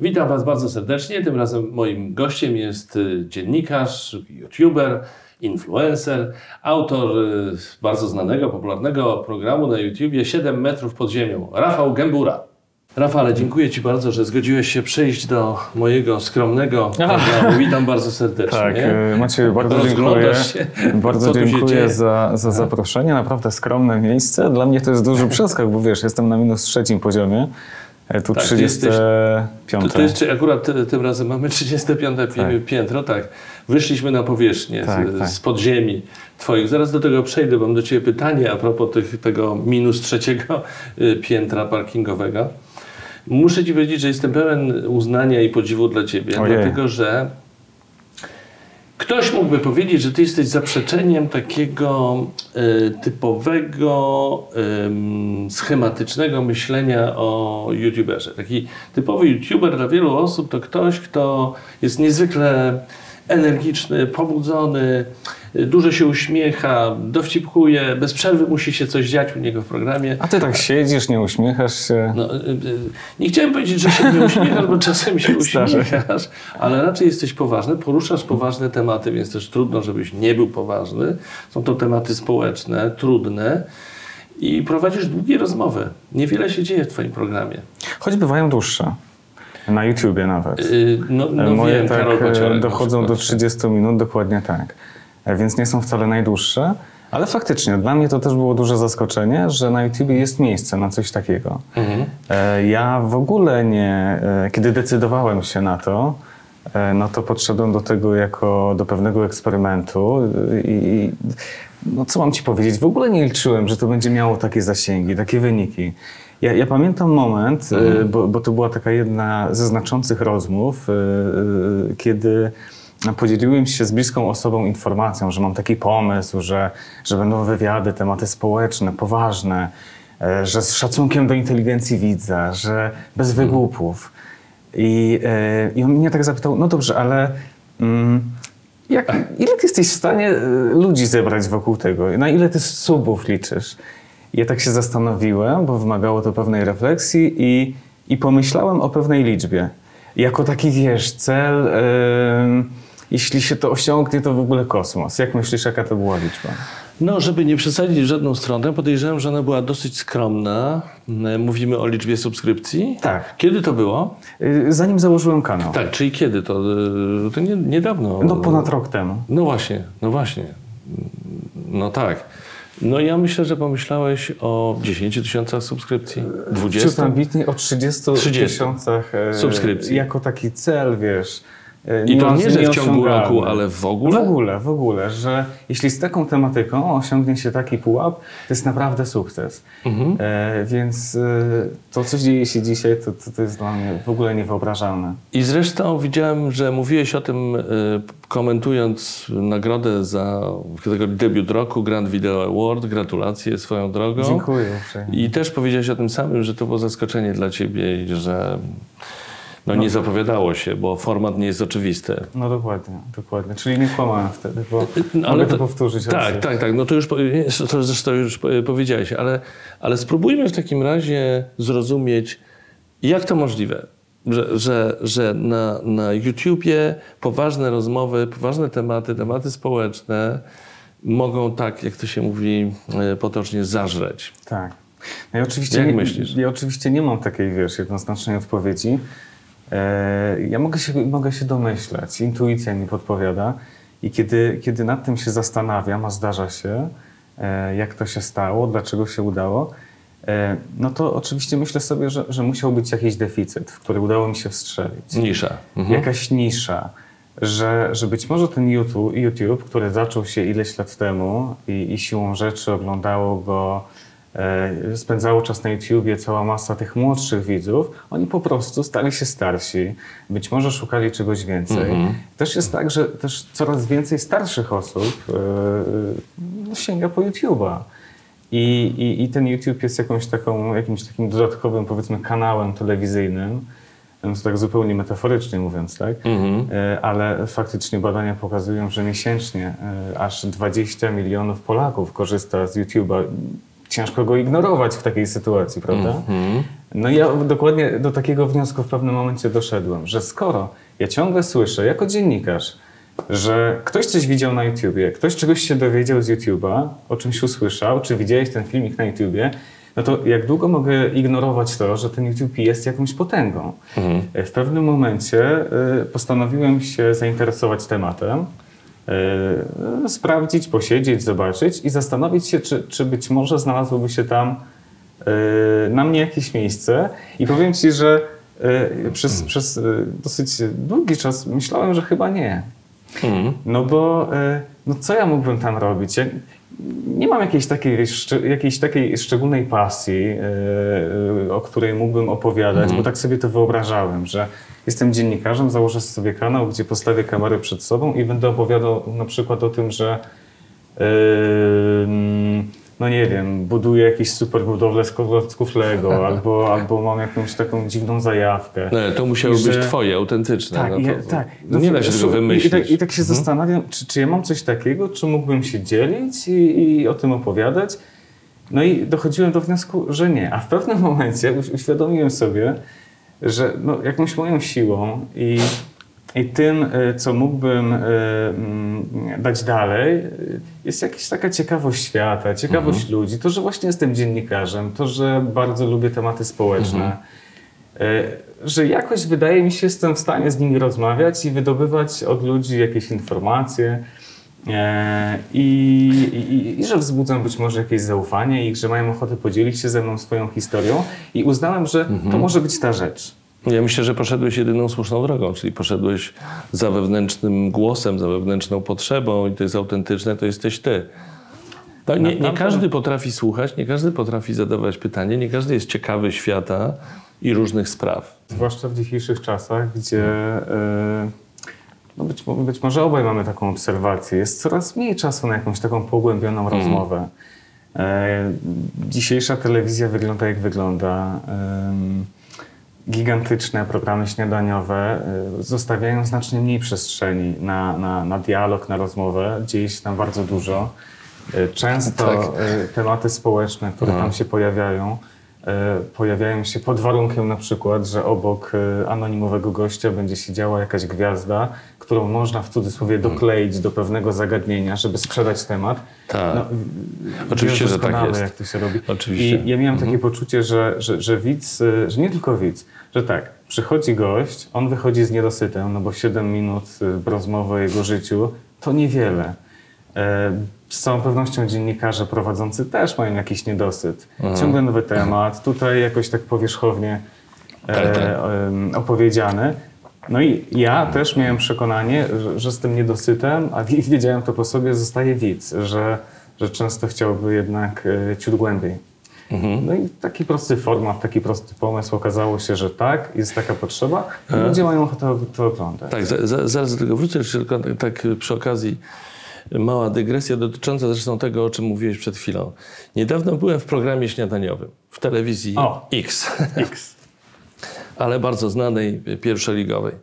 Witam Was bardzo serdecznie. Tym razem moim gościem jest y, dziennikarz, youtuber, influencer, autor y, bardzo znanego, popularnego programu na YouTubie 7 metrów pod ziemią, Rafał Gębura. Rafale, dziękuję Ci bardzo, że zgodziłeś się przyjść do mojego skromnego programu. Witam bardzo serdecznie. Tak, y, Maciej, bardzo dziękuję. Się, Bardzo dziękuję za, za zaproszenie. Naprawdę skromne miejsce. Dla mnie to jest duży przeskok, bo wiesz, jestem na minus trzecim poziomie. E, Tu Tak, ty 35. To, jest, akurat ty- tym razem mamy 35 pi- Tak. piętro, tak. Wyszliśmy na powierzchnię Tak, z, tak. z podziemi Twoich. Zaraz do tego przejdę, bo mam do Ciebie pytanie a propos tych, tego minus trzeciego y, piętra parkingowego. Muszę Ci powiedzieć, że jestem pełen uznania i podziwu dla Ciebie, Ojej. dlatego że Ktoś mógłby powiedzieć, że ty jesteś zaprzeczeniem takiego y, typowego, ym, schematycznego myślenia o YouTuberze. Taki typowy YouTuber dla wielu osób to ktoś, kto jest niezwykle energiczny, pobudzony, dużo się uśmiecha, dowcipkuje, bez przerwy musi się coś dziać u niego w programie. A ty tak siedzisz, nie uśmiechasz się. No, y, y, nie chciałem powiedzieć, że się nie uśmiechasz, bo czasem się uśmiechasz, ale raczej jesteś poważny, poruszasz poważne tematy, więc też trudno, żebyś nie był poważny. Są to tematy społeczne, trudne i prowadzisz długie rozmowy. Niewiele się dzieje w Twoim programie. Choć bywają dłuższe. Na YouTubie nawet. Y, No, no Moje wiem, tak na dochodzą do przykład. 30 minut, dokładnie tak. E, Więc nie są wcale najdłuższe. Ale faktycznie, dla mnie to też było duże zaskoczenie, że na YouTubie jest miejsce na coś takiego. Mhm. E, Ja w ogóle nie, e, kiedy decydowałem się na to, no to podszedłem do tego jako do pewnego eksperymentu i no co mam ci powiedzieć, w ogóle nie liczyłem, że to będzie miało takie zasięgi, takie wyniki. Ja, ja pamiętam moment, e, bo, bo to była taka jedna ze znaczących rozmów, e, e, kiedy podzieliłem się z bliską osobą informacją, że mam taki pomysł, że, że będą wywiady, tematy społeczne, poważne, że z szacunkiem do inteligencji widza, że bez wygłupów. I, I on mnie tak zapytał, no dobrze, ale mm, jak, ile ty jesteś w stanie ludzi zebrać wokół tego? Na ile ty subów liczysz? Ja tak się zastanowiłem, bo wymagało to pewnej refleksji i, i pomyślałem o pewnej liczbie. Jako taki, wiesz, cel, em, jeśli się to osiągnie, to w ogóle kosmos. Jak myślisz, jaka to była liczba? No, żeby nie przesadzić w żadną stronę, podejrzewam, że ona była dosyć skromna. Y, Mówimy o liczbie subskrypcji. Tak. Kiedy to było? Y, Zanim założyłem kanał. Tak, czyli kiedy to? Y, To nie, niedawno. No ponad rok temu. No właśnie, no właśnie. No tak. No ja myślę, że pomyślałeś o 10 tysiącach subskrypcji. Ciut 20? ambitnie o 30, 30 tysiącach e, subskrypcji. Jako taki cel, wiesz. E, I to nie, że w ciągu roku, ale w ogóle? W ogóle, w ogóle, że jeśli z taką tematyką osiągnie się taki pułap, to jest naprawdę sukces. Mhm. E, więc e, to, co dzieje się dzisiaj, to, to, to jest dla mnie w ogóle niewyobrażalne. I zresztą widziałem, że mówiłeś o tym, y, komentując nagrodę za debiut roku Grand Video Award. Gratulacje swoją drogą. Dziękuję uprzejmie. I też powiedziałeś o tym samym, że to było zaskoczenie dla ciebie i że no, nie zapowiadało się, bo format nie jest oczywisty. No dokładnie, dokładnie. Czyli nie kłamałem wtedy, bo No, mogę to powtórzyć raz Tak, tak, tak. No to już to zresztą już po- powiedziałeś, ale, ale spróbujmy w takim razie zrozumieć, jak to możliwe, że, że, że na, na YouTubie poważne rozmowy, poważne tematy, tematy społeczne mogą tak, jak to się mówi e, potocznie, zażreć. Tak. No i oczywiście Jak nie, myślisz? Ja oczywiście nie mam takiej, wiesz, jednoznacznej odpowiedzi. E, ja mogę się, mogę się domyślać, intuicja mi podpowiada i kiedy, kiedy nad tym się zastanawiam, a zdarza się, e, jak to się stało, dlaczego się udało, e, no to oczywiście myślę sobie, że, że musiał być jakiś deficyt, w który udało mi się wstrzelić Nisza. Mhm. jakaś nisza, że, że być może ten YouTube, YouTube, który zaczął się ileś lat temu i, i siłą rzeczy oglądało go, spędzało czas na YouTubie cała masa tych młodszych widzów, oni po prostu stali się starsi, być może szukali czegoś więcej. Mhm. Też jest tak, że też coraz więcej starszych osób e, e, sięga po YouTube'a. I, i, I ten YouTube jest jakąś taką, jakimś takim dodatkowym, powiedzmy, kanałem telewizyjnym, no to tak zupełnie metaforycznie mówiąc, tak? Mhm. E, Ale faktycznie badania pokazują, że miesięcznie e, aż 20 milionów Polaków korzysta z YouTube'a ciężko go ignorować w takiej sytuacji, prawda? Mhm. No ja dokładnie do takiego wniosku w pewnym momencie doszedłem, że skoro ja ciągle słyszę jako dziennikarz, że ktoś coś widział na YouTubie, ktoś czegoś się dowiedział z YouTube'a, o czymś usłyszał, czy widziałeś ten filmik na YouTubie, no to jak długo mogę ignorować to, że ten YouTube jest jakąś potęgą? W pewnym momencie y, postanowiłem się zainteresować tematem, y, sprawdzić, posiedzieć, zobaczyć i zastanowić się, czy, czy być może znalazłoby się tam y, na mnie jakieś miejsce. I powiem Ci, że y, przez, przez y, dosyć długi czas myślałem, że chyba nie. Mhm. No bo no co ja mógłbym tam robić? Ja nie mam jakiejś takiej, jakiejś takiej szczególnej pasji, o której mógłbym opowiadać, bo tak sobie to wyobrażałem, że jestem dziennikarzem, założę sobie kanał, gdzie postawię kamerę przed sobą i będę opowiadał na przykład o tym, że Ym, no nie wiem, buduję jakieś super budowle z klocków Lego, albo, albo mam jakąś taką dziwną zajawkę. No, to musiało I być że- twoje, autentyczne. Tak, no ja, to, tak. No nie da się tego I, wymyślić. i, tak, I tak się zastanawiam, czy, czy ja mam coś takiego, czy mógłbym się dzielić i, i o tym opowiadać. No i dochodziłem do wniosku, że nie. A w pewnym momencie uś- uświadomiłem sobie, że no, jakąś moją siłą i, i tym, y, co mógłbym y, mm, dać dalej, y, jest jakaś taka ciekawość świata, ciekawość ludzi. To, że właśnie jestem dziennikarzem, to, że bardzo lubię tematy społeczne. E, że jakoś wydaje mi się, jestem w stanie z nimi rozmawiać i wydobywać od ludzi jakieś informacje i, i, i że wzbudzam być może jakieś zaufanie i że mają ochotę podzielić się ze mną swoją historią i uznałem, że to może być ta rzecz. Ja myślę, że poszedłeś jedyną słuszną drogą, czyli poszedłeś za wewnętrznym głosem, za wewnętrzną potrzebą i to jest autentyczne, to jesteś ty. No, nie, nie Naprawdę? każdy potrafi słuchać, nie każdy potrafi zadawać pytanie, nie każdy jest ciekawy świata i różnych spraw. Zwłaszcza w dzisiejszych czasach, gdzie e, no być, być może obaj mamy taką obserwację, jest coraz mniej czasu na jakąś taką pogłębioną rozmowę. E, dzisiejsza telewizja wygląda jak wygląda. Em, gigantyczne programy śniadaniowe e, zostawiają znacznie mniej przestrzeni na, na, na dialog, na rozmowę. Dzieje się tam bardzo dużo. E, Często Tak. e, tematy społeczne, które tam się pojawiają, e, pojawiają się pod warunkiem na przykład, że obok e, anonimowego gościa będzie siedziała jakaś gwiazda, którą można w cudzysłowie dokleić do pewnego zagadnienia, żeby sprzedać temat. Tak. No, Oczywiście, że tak jest. jak to się robi. Oczywiście. I ja miałem takie poczucie, że, że, że widz, y, że nie tylko widz, że tak, przychodzi gość, on wychodzi z niedosytem, no bo 7 minut rozmowy o jego życiu to niewiele. E, Z całą pewnością dziennikarze prowadzący też mają jakiś niedosyt. Ciągle nowy temat, tutaj jakoś tak powierzchownie Tak, tak. e, em, opowiedziany. No i ja też miałem przekonanie, że, z tym niedosytem, a wi- wiedziałem to po sobie, zostaje widz, że, że często chciałby jednak e, ciut głębiej. Mhm. No i taki prosty format, taki prosty pomysł, okazało się, że tak, jest taka potrzeba i ludzie mają ochotę to oglądać. Tak, za, za, zaraz do tego wrócę, tylko tak, tak przy okazji mała dygresja dotycząca zresztą tego, o czym mówiłeś przed chwilą. Niedawno byłem w programie śniadaniowym w telewizji O. X, X. ale bardzo znanej, pierwszoligowej.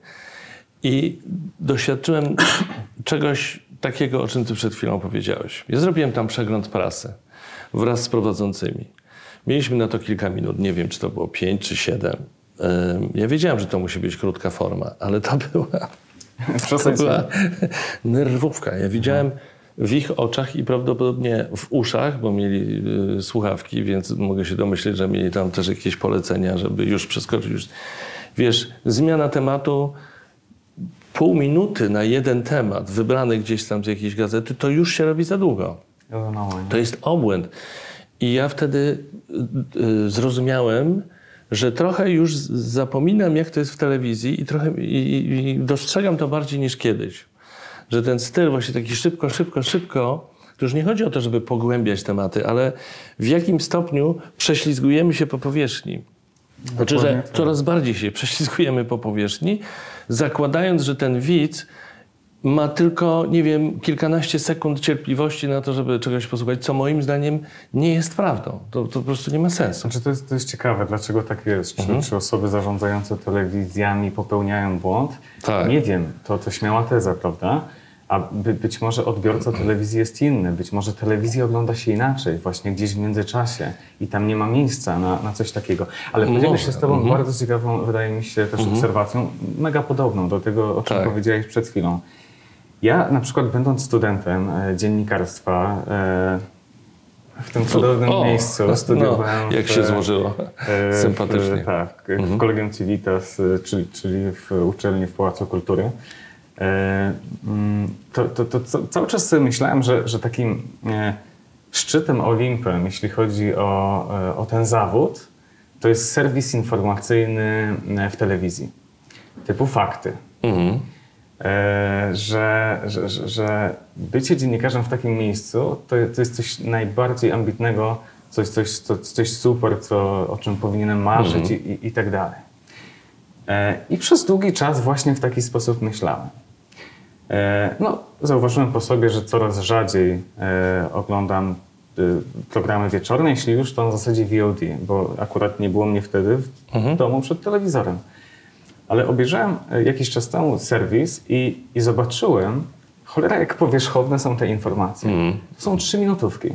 I doświadczyłem czegoś takiego, o czym ty przed chwilą powiedziałeś. Ja zrobiłem tam przegląd prasy wraz z prowadzącymi. Mieliśmy na to kilka minut, nie wiem, czy to było pięć czy siedem. Ja wiedziałem, że to musi być krótka forma, ale to była to była nerwówka. Ja widziałem w ich oczach i prawdopodobnie w uszach, bo mieli y, słuchawki, więc mogę się domyśleć, że mieli tam też jakieś polecenia, żeby już przeskoczyć. Już. Wiesz, zmiana tematu, pół minuty na jeden temat, wybrany gdzieś tam z jakiejś gazety, to już się robi za długo. To jest obłęd. I ja wtedy y, y, zrozumiałem, że trochę już zapominam, jak to jest w telewizji i trochę i, i dostrzegam to bardziej niż kiedyś. Że ten styl właśnie taki szybko, szybko, szybko, to już nie chodzi o to, żeby pogłębiać tematy, ale w jakim stopniu prześlizgujemy się po powierzchni. Znaczy, że coraz bardziej się prześlizgujemy po powierzchni, zakładając, że ten widz ma tylko, nie wiem, kilkanaście sekund cierpliwości na to, żeby czegoś posłuchać, co moim zdaniem nie jest prawdą. To, to po prostu nie ma sensu. Znaczy to jest, to jest ciekawe, dlaczego tak jest. Czy, Mhm. czy osoby zarządzające telewizjami popełniają błąd? Tak. Nie wiem, to, to śmiała teza, prawda? a by, być może odbiorca telewizji jest inny, być może telewizja ogląda się inaczej, właśnie gdzieś w międzyczasie i tam nie ma miejsca na, na coś takiego. Ale podzielę się z Tobą Mhm. bardzo ciekawą, wydaje mi się, też obserwacją, mega podobną do tego, o czym Tak. powiedziałeś przed chwilą. Ja na przykład będąc studentem e, dziennikarstwa e, w tym cudownym O, miejscu studiowałem No, jak w, się złożyło. e, Sympatycznie. W, tak, w Collegium Civitas, czyli, czyli w uczelni w Pałacu Kultury. Mm, To, to, to ca- cały czas sobie myślałem, że, że takim szczytem Olimpem, jeśli chodzi o, o ten zawód, to jest serwis informacyjny w telewizji, typu fakty. Mhm. E, że, że, że, bycie dziennikarzem w takim miejscu to, to jest coś najbardziej ambitnego, coś, coś, coś, coś super, co, o czym powinienem marzyć i, i, i tak dalej. E, I przez długi czas właśnie w taki sposób myślałem. E, No, zauważyłem po sobie, że coraz rzadziej oglądam programy wieczorne, jeśli już to na zasadzie VOD, bo akurat nie było mnie wtedy w domu przed telewizorem. Ale obejrzałem e, jakiś czas temu serwis i, i zobaczyłem, cholera, jak powierzchowne są te informacje. To są trzy minutówki.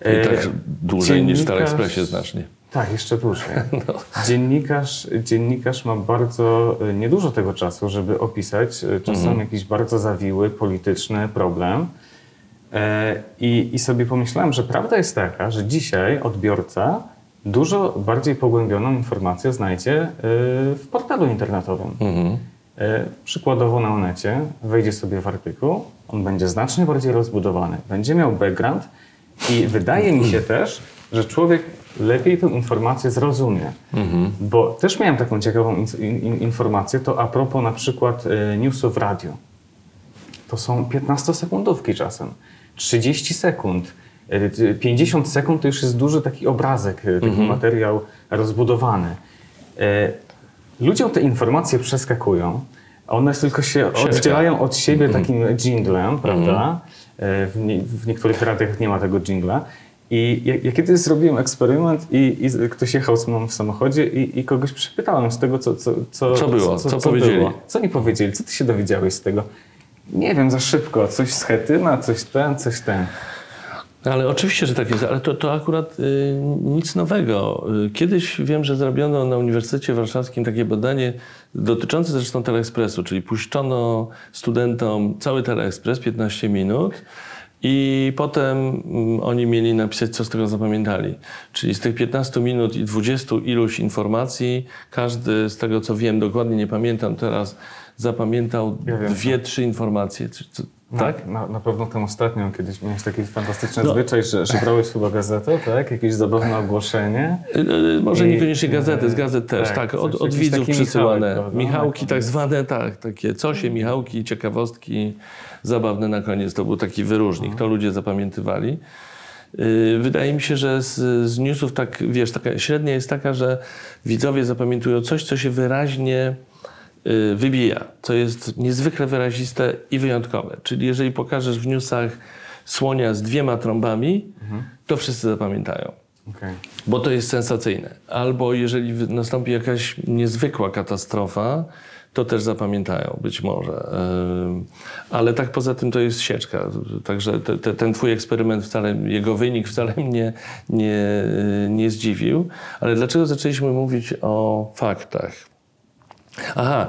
I tak dłużej niż w Telekspresie znacznie. Tak, jeszcze dłużej. No. Dziennikarz, dziennikarz ma bardzo e, niedużo tego czasu, żeby opisać e, czasem Mhm. jakiś bardzo zawiły, polityczny problem. E, I, I sobie pomyślałem, że prawda jest taka, że dzisiaj odbiorca dużo bardziej pogłębioną informację znajdzie e, w portalu internetowym. Mhm. E, Przykładowo na Onecie wejdzie sobie w artykuł, on będzie znacznie bardziej rozbudowany, będzie miał background i wydaje mi się też, że człowiek lepiej tę informację zrozumie. Bo też miałem taką ciekawą in, in, informację, to a propos na przykład e, newsów w radiu. To są 15-sekundówki czasem, 30 sekund, 50 sekund to już jest duży taki obrazek, e, taki materiał rozbudowany. E, Ludziom te informacje przeskakują, one tylko się oddzielają od siebie takim jinglem, prawda? E, W, nie, w niektórych radiach nie ma tego jingla. I ja, ja kiedyś zrobiłem eksperyment i, i ktoś jechał z mną w samochodzie i, i kogoś przypytałem z tego, co, co, co, Co było? Co powiedzieli? Było. Co nie powiedzieli? Co ty się dowiedziałeś z tego? Nie wiem, za szybko. Coś z Chetyna, coś ten, coś ten. Ale oczywiście, że tak jest, ale to, to akurat y, nic nowego. Y, Kiedyś wiem, że zrobiono na Uniwersytecie Warszawskim takie badanie dotyczące zresztą Teleekspresu, czyli puszczono studentom cały Teleekspres 15 minut i potem mm, oni mieli napisać, co z tego zapamiętali. Czyli z tych 15 minut i 20 iluś informacji, każdy z tego, co wiem, dokładnie nie pamiętam teraz, zapamiętał Ja dwie, trzy informacje. Czy- Tak? Na, na, pewno tę ostatnią kiedyś miałeś taki fantastyczny No. zwyczaj, że, że brałeś chyba gazetę, tak? Jakieś zabawne ogłoszenie. Y, y, Może I- niekoniecznie gazety, z gazet też, tak, tak, od, od widzów taki przysyłane. Michałek? Michałki Tak. tak zwane, tak, takie cosie, Michałki, ciekawostki zabawne na koniec. To był taki wyróżnik, to ludzie zapamiętywali. Y, Wydaje mi się, że z, z newsów tak, wiesz, taka średnia jest taka, że widzowie zapamiętują coś, co się wyraźnie y, wybija, co jest niezwykle wyraziste i wyjątkowe. Czyli jeżeli pokażesz w newsach słonia z dwiema trąbami, to wszyscy zapamiętają Okej. bo to jest sensacyjne. Albo jeżeli nastąpi jakaś niezwykła katastrofa, to też zapamiętają, być może. Ale tak poza tym to jest sieczka. Także te, te, ten twój eksperyment wcale, jego wynik wcale mnie nie, nie zdziwił. Ale dlaczego zaczęliśmy mówić o faktach? Aha,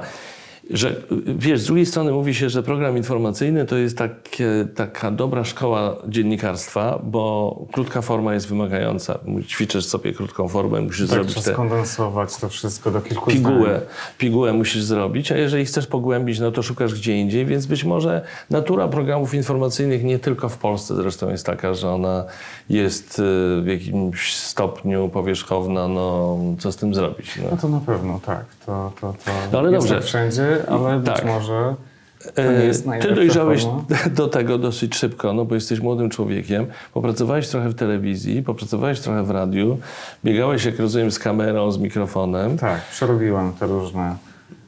że wiesz, z drugiej strony mówi się, że program informacyjny to jest takie, taka dobra szkoła dziennikarstwa, bo krótka forma jest wymagająca. Ćwiczysz sobie krótką formę, musisz Tak, zrobić trzeba te skondensować to wszystko do kilku pigułę, zdań. pigułę musisz zrobić, a jeżeli chcesz pogłębić, no to szukasz gdzie indziej, więc być może natura programów informacyjnych nie tylko w Polsce zresztą jest taka, że ona jest y, w jakimś stopniu powierzchowna, no co z tym zrobić? No. No to na pewno, tak. To, to, to No ale jest dobrze. tak wszędzie, ale Tak. być może E, Ty dojrzałeś do tego dosyć szybko, no bo jesteś młodym człowiekiem. Popracowałeś trochę w telewizji, popracowałeś trochę w radiu, biegałeś, jak rozumiem, z kamerą, z mikrofonem. Tak, przerobiłem te różne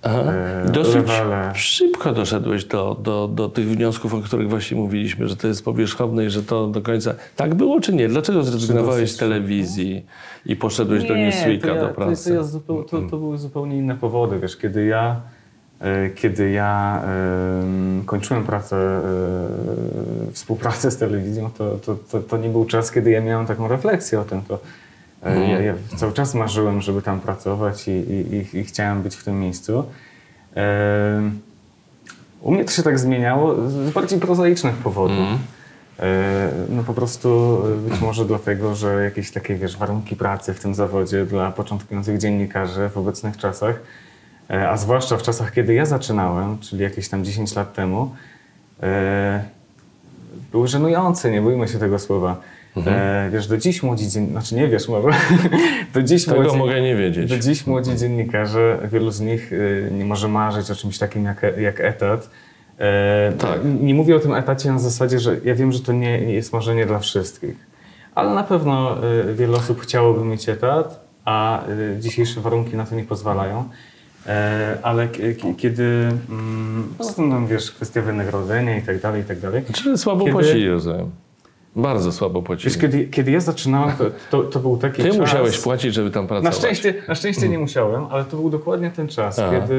Aha. e, dosyć szybko doszedłeś do, do, do tych wniosków, o których właśnie mówiliśmy, że to jest powierzchowne i że to do końca... Tak było czy nie? Dlaczego zrezygnowałeś z telewizji i poszedłeś do Nie, Newsweeka to ja, do to, pracy? to, ja zupeł, to, to były zupełnie inne powody. Wiesz, kiedy ja e, kiedy ja em, kończyłem pracę, e, współpracę z telewizją, to, to, to, to nie był czas, kiedy ja miałem taką refleksję o tym. To, e, ja, ja cały czas marzyłem, żeby tam pracować i, i, i, i chciałem być w tym miejscu. Em, u mnie to się tak zmieniało z bardziej prozaicznych powodów. E, No po prostu e, być może dlatego, że jakieś takie, wiesz, warunki pracy w tym zawodzie dla początkujących dziennikarzy w obecnych czasach, e, a zwłaszcza w czasach, kiedy ja zaczynałem, czyli jakieś tam 10 lat temu, e, były żenujące, nie bójmy się tego słowa. E, Wiesz, do dziś młodzi dziennikarze, znaczy nie wiesz może, do dziś Tego młodzi, mogę nie wiedzieć. do dziś młodzi dziennikarze, wielu z nich y, nie może marzyć o czymś takim jak, jak etat. E, Tak. Nie mówię o tym etacie na zasadzie, że ja wiem, że to nie nie jest marzenie dla wszystkich, ale na pewno y, wiele osób chciałoby mieć etat, a y, dzisiejsze warunki na to nie pozwalają. E, Ale kiedy, mm, poza tym, no, wiesz, kwestia wynagrodzenia i tak dalej, i tak dalej. Czyli słabo Kiedy- rozumiem. Bardzo słabo płacili. Wiesz, kiedy, kiedy ja zaczynałem, to, to, to był taki Ty czas... musiałeś płacić, żeby tam Na pracować. szczęście, na szczęście nie musiałem, ale to był dokładnie ten czas, Aha. kiedy,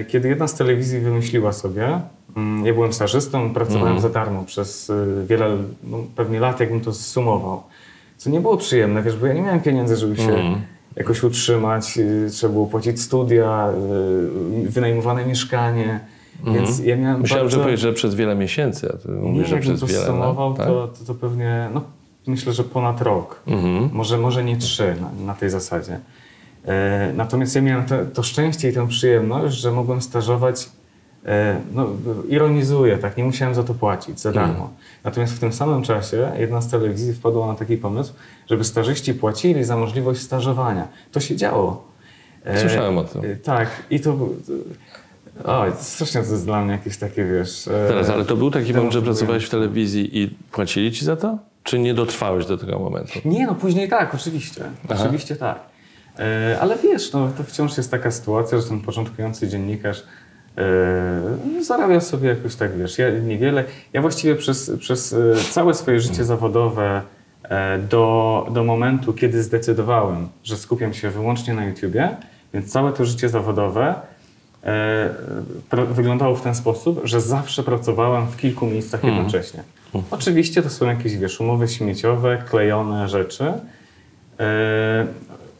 y, kiedy jedna z telewizji wymyśliła sobie, mm, ja byłem stażystą, pracowałem Mhm. za darmo przez y, wiele, no, pewnie lat, jakbym to zsumował. Co nie było przyjemne, wiesz, bo ja nie miałem pieniędzy, żeby się Mhm. jakoś utrzymać, y, trzeba było płacić studia, wynajmowane mieszkanie, więc ja miałem Mhm. Myślałem, bardzo... że powiesz, że przez wiele miesięcy, a ty Nie, mówisz, że jakbym przez to wiele lat. Tak? to, to, to pewnie, no, myślę, że ponad rok. Mhm. Może, może nie trzy na, na tej zasadzie. E, natomiast ja miałem te, to szczęście i tę przyjemność, że mogłem stażować, e, no, ironizuję, tak, nie musiałem za to płacić, za darmo. Natomiast w tym samym czasie jedna z telewizji wpadła na taki pomysł, żeby stażyści płacili za możliwość stażowania. To się działo. E, Słyszałem o tym. e, Tak, i to... Oj, strasznie to jest dla mnie jakieś takie, wiesz... e, Teraz, ale to był taki moment, że pracowałeś w telewizji i płacili ci za to? Czy nie dotrwałeś do tego momentu? Nie, no później tak, oczywiście. Aha. Oczywiście tak. E, ale wiesz, no, to wciąż jest taka sytuacja, że ten początkujący dziennikarz e, zarabia sobie jakoś tak, wiesz, ja niewiele. Ja właściwie przez, przez całe swoje życie zawodowe do, do momentu, kiedy zdecydowałem, że skupiam się wyłącznie na YouTubie, więc całe to życie zawodowe wyglądało w ten sposób, że zawsze pracowałem w kilku miejscach jednocześnie. Oczywiście to są jakieś, wiesz, umowy śmieciowe, klejone rzeczy, e,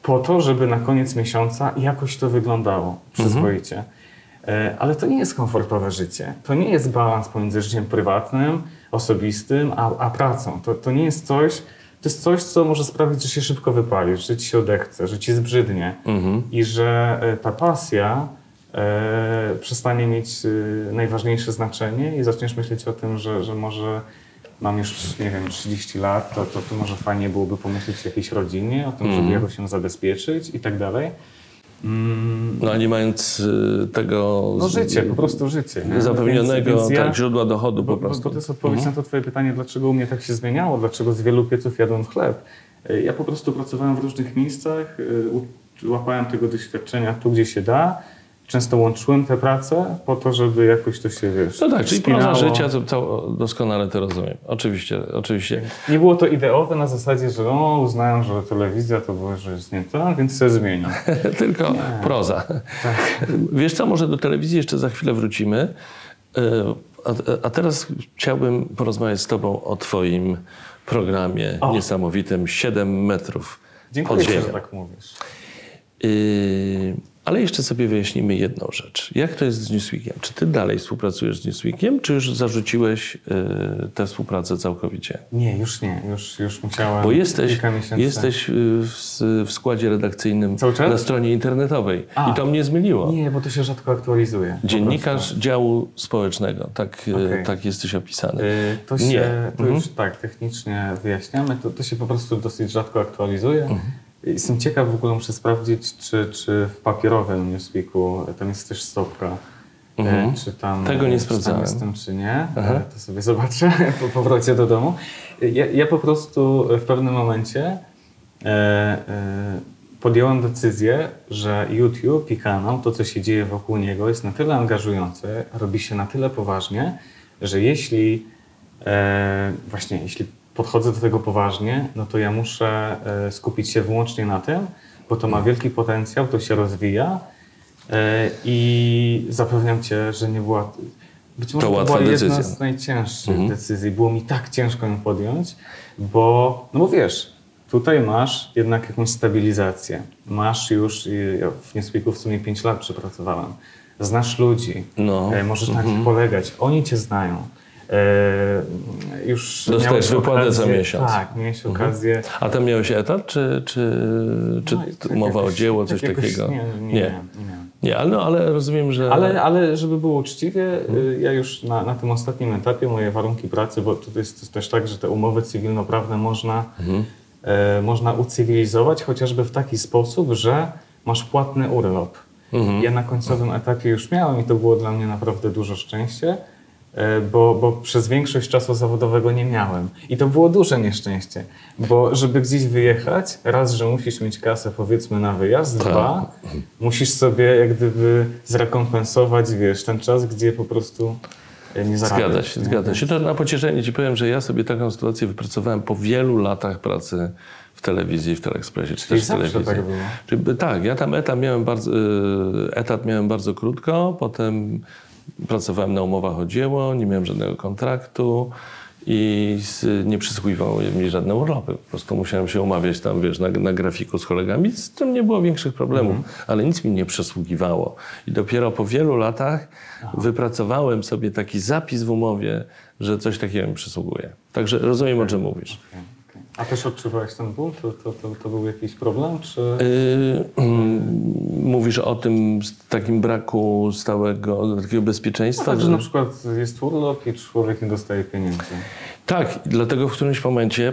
po to, żeby na koniec miesiąca jakoś to wyglądało przyzwoicie. E, ale to nie jest komfortowe życie. To nie jest balans pomiędzy życiem prywatnym, osobistym, a, a pracą. To, to nie jest coś, to jest coś, co może sprawić, że się szybko wypalisz, że ci się odechce, że ci zbrzydnie i że e, ta pasja e, przestanie mieć e, najważniejsze znaczenie i zaczniesz myśleć o tym, że, że może mam już, nie wiem, 30 lat, to, to, to może fajnie byłoby pomyśleć o jakiejś rodzinie, o tym, żeby jakoś ją zabezpieczyć i tak dalej. Mm, No a nie mając y, tego no życie, po prostu życie. nie? zapewnionego Więc- więc ja- tak, źródła dochodu bo, po prostu. bo to jest odpowiedź na to twoje pytanie, dlaczego u mnie tak się zmieniało, dlaczego z wielu pieców jadłem chleb. Y, Ja po prostu pracowałem w różnych miejscach, y, łapałem tego doświadczenia tu, gdzie się da. Często łączyłem te prace po to, żeby jakoś to się, wiesz, No tak, czyli proza spinało. życia, to, to doskonale to rozumiem. Oczywiście, oczywiście. Nie było to ideowe na zasadzie, że o, uznałem, że telewizja to było, że jest nie to, więc się zmieni. Tylko proza. Tak. Wiesz co, może do telewizji jeszcze za chwilę wrócimy. E, A, a teraz chciałbym porozmawiać z tobą o twoim programie O. niesamowitym 7 metrów Dziękuję pod ci, że tak mówisz. Yy, ale jeszcze sobie wyjaśnimy jedną rzecz. Jak to jest z Newsweekiem? Czy ty dalej współpracujesz z Newsweekiem, czy już zarzuciłeś yy, tę współpracę całkowicie? Nie, już nie, już, już musiałem Bo jesteś, jesteś yy, w, w składzie redakcyjnym na stronie internetowej. A. I to mnie zmieniło. Nie, bo to się rzadko aktualizuje. Dziennikarz działu społecznego, tak, yy, Okej. tak jesteś opisany. Y, To, się, Nie. to Mhm. już tak technicznie wyjaśniamy, to, to się po prostu dosyć rzadko aktualizuje. Mhm. Jestem ciekaw, w ogóle muszę sprawdzić, czy, czy w papierowym Newsweeku tam jest też stopka. e, Mhm. Czy tam, Tego nie czy sprawdzałem. Tam jestem, czy nie. Aha. E, To sobie zobaczę po powrocie do domu. Ja, ja po prostu w pewnym momencie e, e, podjąłem decyzję, że YouTube i kanał, to co się dzieje wokół niego jest na tyle angażujące, robi się na tyle poważnie, że jeśli e, właśnie, jeśli podchodzę do tego poważnie, no to ja muszę e, skupić się wyłącznie na tym, bo to ma wielki potencjał, to się rozwija E, I zapewniam cię, że nie była. Być może To to, była jedna decyzja. z najcięższych Mhm. decyzji. Było mi tak ciężko ją podjąć, bo, no bo wiesz, tutaj masz jednak jakąś stabilizację. Masz już, ja w Newspeaku w sumie 5 lat przepracowałem. Znasz ludzi, No. e, możesz na nich polegać. Oni cię znają. E, już Dostajesz wypłatę za okazję- miesiąc. Tak, miałeś okazję. A tam miałeś etat, czy, czy, czy No tak umowa jakoś- o dzieło, tak coś jakoś takiego? Nie, nie, nie. nie. Nie, ale, no, ale rozumiem, że... Ale, ale żeby było uczciwie, Mhm. y, ja już na, na tym ostatnim etapie moje warunki pracy, bo to jest też tak, że te umowy cywilnoprawne można, Mhm. e, można ucywilizować chociażby w taki sposób, że masz płatny urlop. Mhm. Ja na końcowym etapie już miałem i to było dla mnie naprawdę duże szczęście, bo, bo przez większość czasu zawodowego nie miałem. I to było duże nieszczęście, bo żeby gdzieś wyjechać, raz, że musisz mieć kasę powiedzmy na wyjazd, Tak. dwa, musisz sobie jak gdyby zrekompensować, wiesz, ten czas, gdzie po prostu e, nie zarabiasz. Zgadza się, nie? zgadza się. To na pocieszenie ci powiem, że ja sobie taką sytuację wypracowałem po wielu latach pracy w telewizji, w Teleekspresie, czy Czyli też w telewizji. tak było? Czyli, tak, ja tam etat miałem bardzo, y, etat miałem bardzo krótko, potem pracowałem na umowach o dzieło, nie miałem żadnego kontraktu i nie przysługiwały mi żadne urlopy. Po prostu musiałem się umawiać tam, wiesz, na, na grafiku z kolegami, z tym nie było większych problemów, ale nic mi nie przysługiwało. I dopiero po wielu latach wypracowałem sobie taki zapis w umowie, że coś takiego mi przysługuje. Także rozumiem, o czym mówisz. Okej. A też odczuwałeś ten ból? To, to, to, to był jakiś problem, czy... Yy, mówisz o tym takim braku stałego takiego bezpieczeństwa? Tak, że że- na przykład jest urlop i człowiek nie dostaje pieniędzy. Tak, dlatego w którymś momencie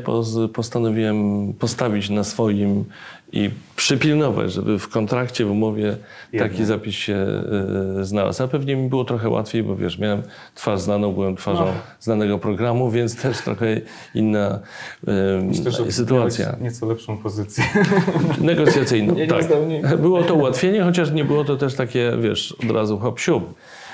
postanowiłem postawić na swoim i przypilnować, żeby w kontrakcie, w umowie taki zapis się y, znalazł. A pewnie mi było trochę łatwiej, bo wiesz, miałem twarz znaną, byłem twarzą No. znanego programu, więc też trochę inna y, Myślę, że sytuacja. nieco lepszą pozycję. Negocjacyjną, Nie, nie tak. nie. Było to ułatwienie, chociaż nie było to też takie, wiesz, od razu hop siup.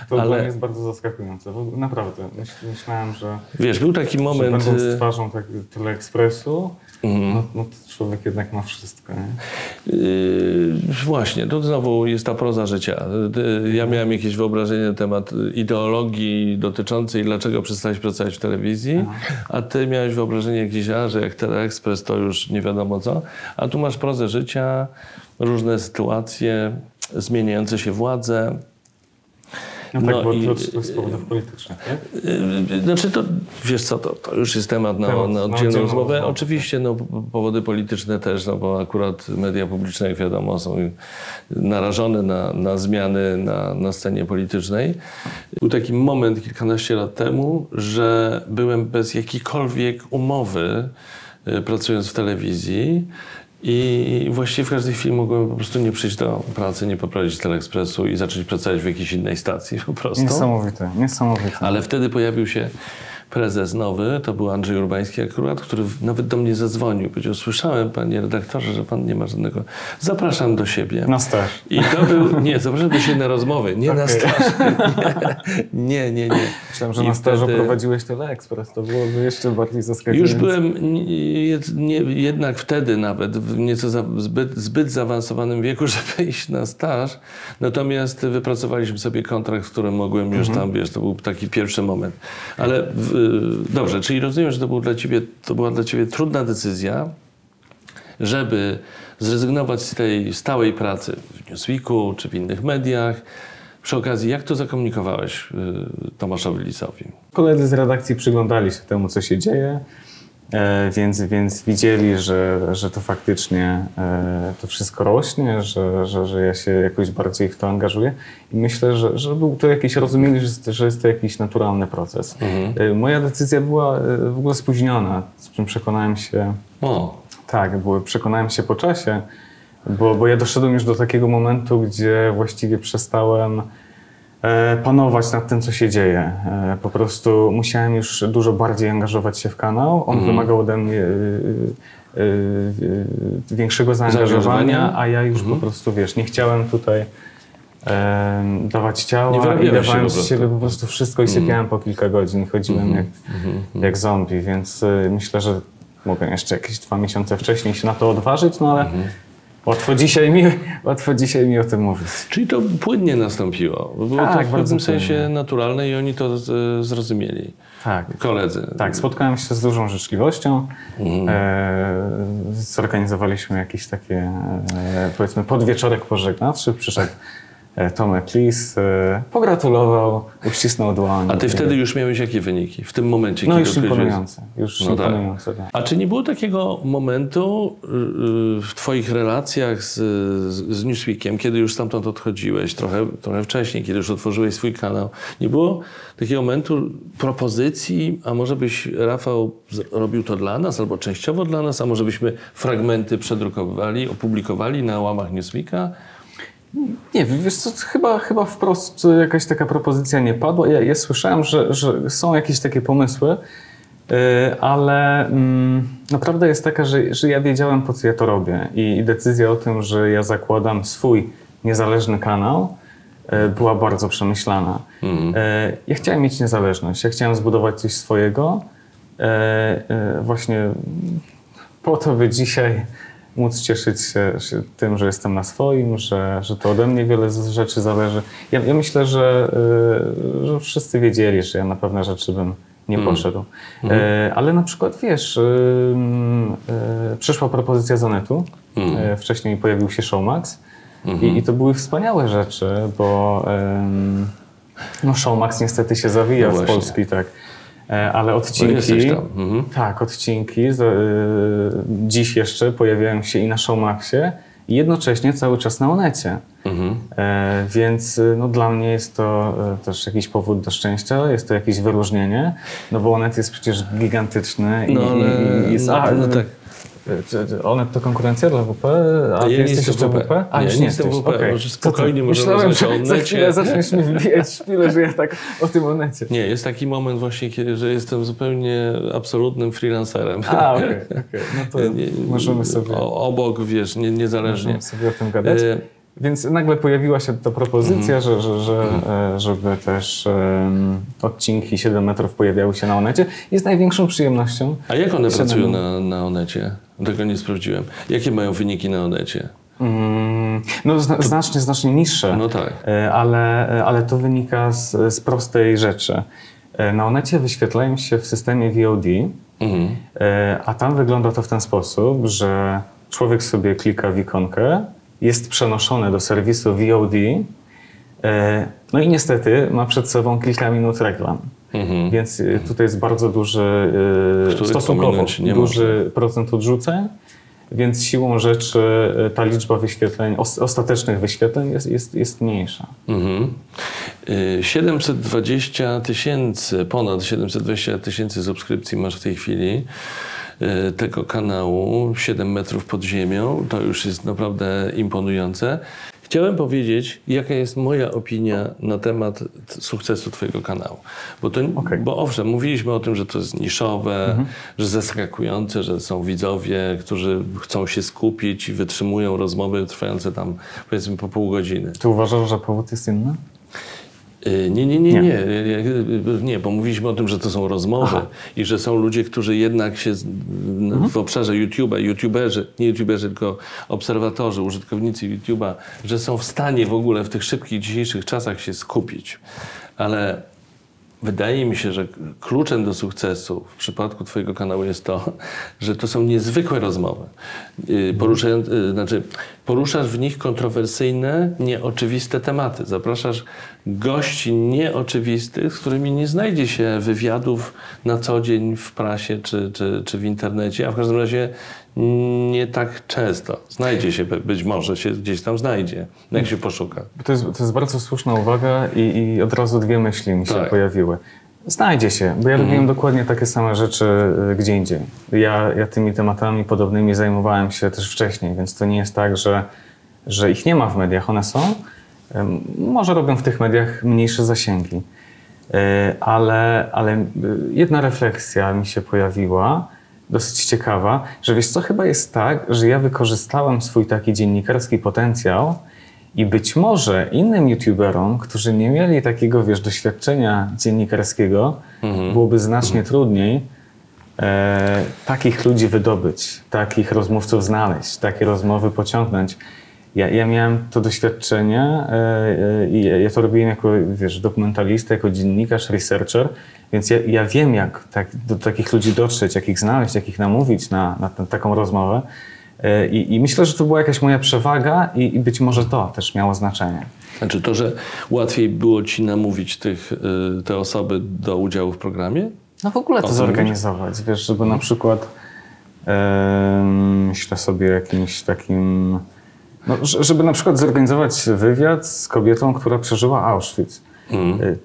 To dla Ale- mnie jest bardzo zaskakujące. Naprawdę. Myśl, myślałem, że, Wiesz, był taki że moment... będąc y, twarzą tak, Teleekspresu, Mhm. no, no to człowiek jednak ma wszystko. Nie? Yy, właśnie, to znowu jest ta proza życia. Yy, Ja miałem jakieś wyobrażenie na temat ideologii dotyczącej dlaczego przestałeś pracować w telewizji, a ty miałeś wyobrażenie jakieś, a, że jak Teleekspres to już nie wiadomo co, a tu masz prozę życia, różne sytuacje, zmieniające się władze. No tak, No bo i- to, z powodów politycznych, tak? Yy, Znaczy to, wiesz co, to, to już jest temat na, Temat na na oddzielną oddzielną rozmowę. rozmowę. Oczywiście no, powody polityczne też, no bo akurat media publiczne, jak wiadomo, są narażone na, na zmiany na, na scenie politycznej. Był taki moment kilkanaście lat temu, że byłem bez jakiejkolwiek umowy y, pracując w telewizji i właściwie w każdej chwili mogłem po prostu nie przyjść do pracy, nie poprowadzić Teleekspresu i zacząć pracować w jakiejś innej stacji po prostu. Niesamowite, niesamowite. Ale wtedy pojawił się prezes nowy, to był Andrzej Urbański akurat, który nawet do mnie zadzwonił. Powiedział, słyszałem panie redaktorze, że pan nie ma żadnego... Zapraszam do siebie. Na staż. I to był... Nie, zapraszam do siebie na rozmowy, nie na Okej. staż. Nie, nie, nie. Myślałem, że I na stażu wtedy- prowadziłeś Teleekspres, to byłoby jeszcze bardziej zaskakujące. Już byłem nie, jed- nie, jednak wtedy nawet w nieco za, zbyt, zbyt zaawansowanym wieku, żeby iść na staż. Natomiast wypracowaliśmy sobie kontrakt, w którym mogłem już tam, wiesz, to był taki pierwszy moment. Ale w, dobrze, czyli rozumiem, że to, był dla ciebie, to była dla ciebie trudna decyzja, żeby zrezygnować z tej stałej pracy w Newsweeku czy w innych mediach. Przy okazji, jak to zakomunikowałeś y, Tomaszowi Lisowi? Koledzy z redakcji przyglądali się temu, co się dzieje, więc, więc widzieli, że, że to faktycznie e, to wszystko rośnie, że, że, że ja się jakoś bardziej w to angażuję. I myślę, że, że był to jakiś, rozumieli, że jest, że jest to jakiś naturalny proces. E, Moja decyzja była e, w ogóle spóźniona, z czym przekonałem się O, tak, bo przekonałem się po czasie, bo, bo ja doszedłem już do takiego momentu, gdzie właściwie przestałem e, panować nad tym, co się dzieje. E, po prostu musiałem już dużo bardziej angażować się w kanał. On wymagał ode mnie e, e, e, większego zaangażowania, a ja już po prostu, wiesz, nie chciałem tutaj e, dawać Nie ciała i dawałem po z prostu. siebie po prostu wszystko i sypiałem po kilka godzin. Chodziłem jak, jak zombie, więc myślę, że mogłem jeszcze jakieś dwa miesiące wcześniej się na to odważyć, no ale Łatwo dzisiaj, mi, łatwo dzisiaj mi o tym mówić. Czyli to płynnie nastąpiło. Było Tak, to w pewnym sensie płynnie. naturalne i oni to zrozumieli. Tak. Koledzy. Tak, spotkałem się z dużą życzliwością. Mhm. E, zorganizowaliśmy jakieś takie, e, powiedzmy, podwieczorek pożegnawczy. Przyszedł Tomek Lis, e, pogratulował, uścisnął dłoń. A ty wtedy już miałeś jakie wyniki? W tym momencie, No już imponujące. Już No tak. imponujące, tak. A czy nie było takiego momentu yy, w Twoich relacjach z, z, Newsweekiem, kiedy już stamtąd odchodziłeś, trochę, trochę wcześniej, kiedy już otworzyłeś swój kanał, nie było takiego momentu propozycji, a może byś, Rafał, robił to dla nas, albo częściowo dla nas, a może byśmy fragmenty przedrukowywali, opublikowali na łamach Newsweeka? Nie, wiesz co, chyba, chyba wprost jakaś taka propozycja nie padła. Ja, ja słyszałem, że, że są jakieś takie pomysły, yy, ale mm, no, prawda jest taka, że, że ja wiedziałem po co ja to robię i, i decyzja o tym, że ja zakładam swój niezależny kanał yy, była bardzo przemyślana. Yy, ja chciałem mieć niezależność, ja chciałem zbudować coś swojego. Yy, yy, właśnie po to, by dzisiaj móc cieszyć się, się tym, że jestem na swoim, że, że to ode mnie wiele rzeczy zależy. Ja, ja myślę, że, y, że wszyscy wiedzieli, że ja na pewne rzeczy bym nie poszedł. E, ale na przykład, wiesz, y, y, przyszła propozycja Zonetu, e, wcześniej pojawił się Showmax i, i to były wspaniałe rzeczy, bo no Showmax niestety się zawija No z. Polski, tak. E, Ale odcinki. mhm. Tak, odcinki. z- y, Dziś jeszcze pojawiają się i na Showmaxie, i jednocześnie cały czas na Onecie. Mhm. E, więc y, no, dla mnie jest to e, też jakiś powód do szczęścia, jest to jakieś wyróżnienie, no bo Onet jest przecież gigantyczny i, No, ale- i, jest... no, a, no tak. Onet to konkurencja dla WP, a Ja jesteś jeszcze WP. WP? A, Nie, już nie nie jestem jesteś. WP. okej. Może Co ty? spokojnie możemy rozmawiać o za Onecie. chwilę zaczniesz mi wbijać szpilę, że ja tak o tym Onecie. Nie, jest taki moment właśnie, kiedy, że jestem zupełnie absolutnym freelancerem. A, okej, okej. No to Nie- możemy sobie, Obok, wiesz, nie, niezależnie. możemy sobie o tym gadać. E, Więc nagle pojawiła się ta propozycja, Mhm. że, że, że, e, żeby też em, odcinki 7 metrów pojawiały się na Onecie. Jest największą przyjemnością. A jak one Siedem- pracują na, na Onecie? Tego nie sprawdziłem. Jakie mają wyniki na Onecie? Mm, no zna, znacznie, znacznie niższe. No tak. E, ale, ale to wynika z, z prostej rzeczy. E, Na Onecie wyświetlają się w systemie VOD, Mhm. e, a tam wygląda to w ten sposób, że człowiek sobie klika w ikonkę, jest przenoszony do serwisu VOD, e, no i niestety ma przed sobą kilka minut reklam. Mhm. Więc y, tutaj jest bardzo duży, y, Których stosunkowo duży procent odrzuceń, więc siłą rzeczy y, ta liczba wyświetleń, os- ostatecznych wyświetleń jest, jest, jest mniejsza. Mhm. Y, 720 tysięcy, ponad 720 tysięcy subskrypcji masz w tej chwili tego kanału 7 metrów pod ziemią. To już jest naprawdę imponujące. Chciałem powiedzieć, jaka jest moja opinia na temat sukcesu Twojego kanału. Bo, to, Okej. bo owszem, mówiliśmy o tym, że to jest niszowe, że zaskakujące, że są widzowie, którzy chcą się skupić i wytrzymują rozmowy trwające tam powiedzmy po pół godziny. Czy uważasz, że powód jest inny? Y, Nie, nie, nie, Nie. nie, nie, nie, bo mówiliśmy o tym, że to są rozmowy i że są ludzie, którzy jednak się z- n- w obszarze YouTube'a, YouTuberzy, nie YouTuberzy, tylko obserwatorzy, użytkownicy YouTube'a, że są w stanie w ogóle w tych szybkich dzisiejszych czasach się skupić. Ale wydaje mi się, że kluczem do sukcesu w przypadku Twojego kanału jest to, że to są niezwykłe rozmowy. Poruszając, yy, znaczy, poruszasz w nich kontrowersyjne, nieoczywiste tematy. Zapraszasz gości nieoczywistych, z którymi nie znajdzie się wywiadów na co dzień w prasie czy, czy, czy w internecie, a w każdym razie nie tak często. Znajdzie się, być może się gdzieś tam znajdzie, jak się poszuka. To jest, to jest bardzo słuszna uwaga i, i od razu dwie myśli mi się Tak. pojawiły. Znajdzie się, bo ja robiłem dokładnie takie same rzeczy y, gdzie indziej. Ja, ja tymi tematami podobnymi zajmowałem się też wcześniej, więc to nie jest tak, że, że ich nie ma w mediach, one są. Może robią w tych mediach mniejsze zasięgi. Y, Ale, ale y, jedna refleksja mi się pojawiła, dosyć ciekawa, że wiesz co, chyba jest tak, że ja wykorzystałem swój taki dziennikarski potencjał i być może innym youtuberom, którzy nie mieli takiego, wiesz, doświadczenia dziennikarskiego, byłoby znacznie trudniej e, takich ludzi wydobyć, takich rozmówców znaleźć, takie rozmowy pociągnąć. Ja, ja miałem to doświadczenie e, e, i ja to robiłem jako wiesz, dokumentalista, jako dziennikarz, researcher, więc ja, ja wiem, jak tak, do takich ludzi dotrzeć, jak ich znaleźć, jak ich namówić na, na tę- taką rozmowę. E, I, I myślę, że to była jakaś moja przewaga i, i być może to też miało znaczenie. Znaczy to, że łatwiej było ci namówić tych, te osoby do udziału w programie? No w ogóle O to zorganizować, wiesz, żeby na przykład em, myślę sobie jakimś takim, no, żeby na przykład zorganizować wywiad z kobietą, która przeżyła Auschwitz. Y,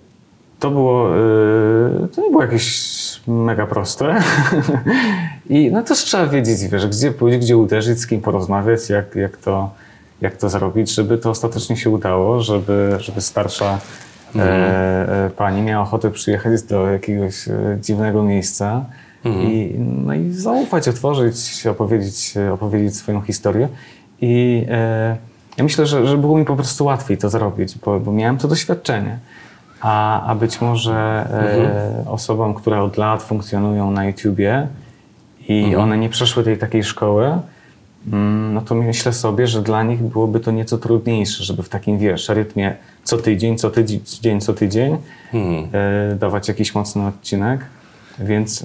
To było, y, to nie było jakieś mega proste. I no też trzeba wiedzieć, wiesz, gdzie pójść, gdzie uderzyć, z kim porozmawiać, jak, jak, to, jak to zrobić, żeby to ostatecznie się udało, żeby, żeby starsza e, e, pani miała ochotę przyjechać do jakiegoś e, dziwnego miejsca i, no i zaufać, otworzyć, opowiedzieć, opowiedzieć swoją historię. I e, ja myślę, że, że było mi po prostu łatwiej to zrobić, bo, bo miałem to doświadczenie. A, a być może e, osobom, które od lat funkcjonują na YouTubie i one nie przeszły tej takiej szkoły, mm, no to myślę sobie, że dla nich byłoby to nieco trudniejsze, żeby w takim, wiesz, rytmie co tydzień, co tydzień, co tydzień Mhm. e, dawać jakiś mocny odcinek. Więc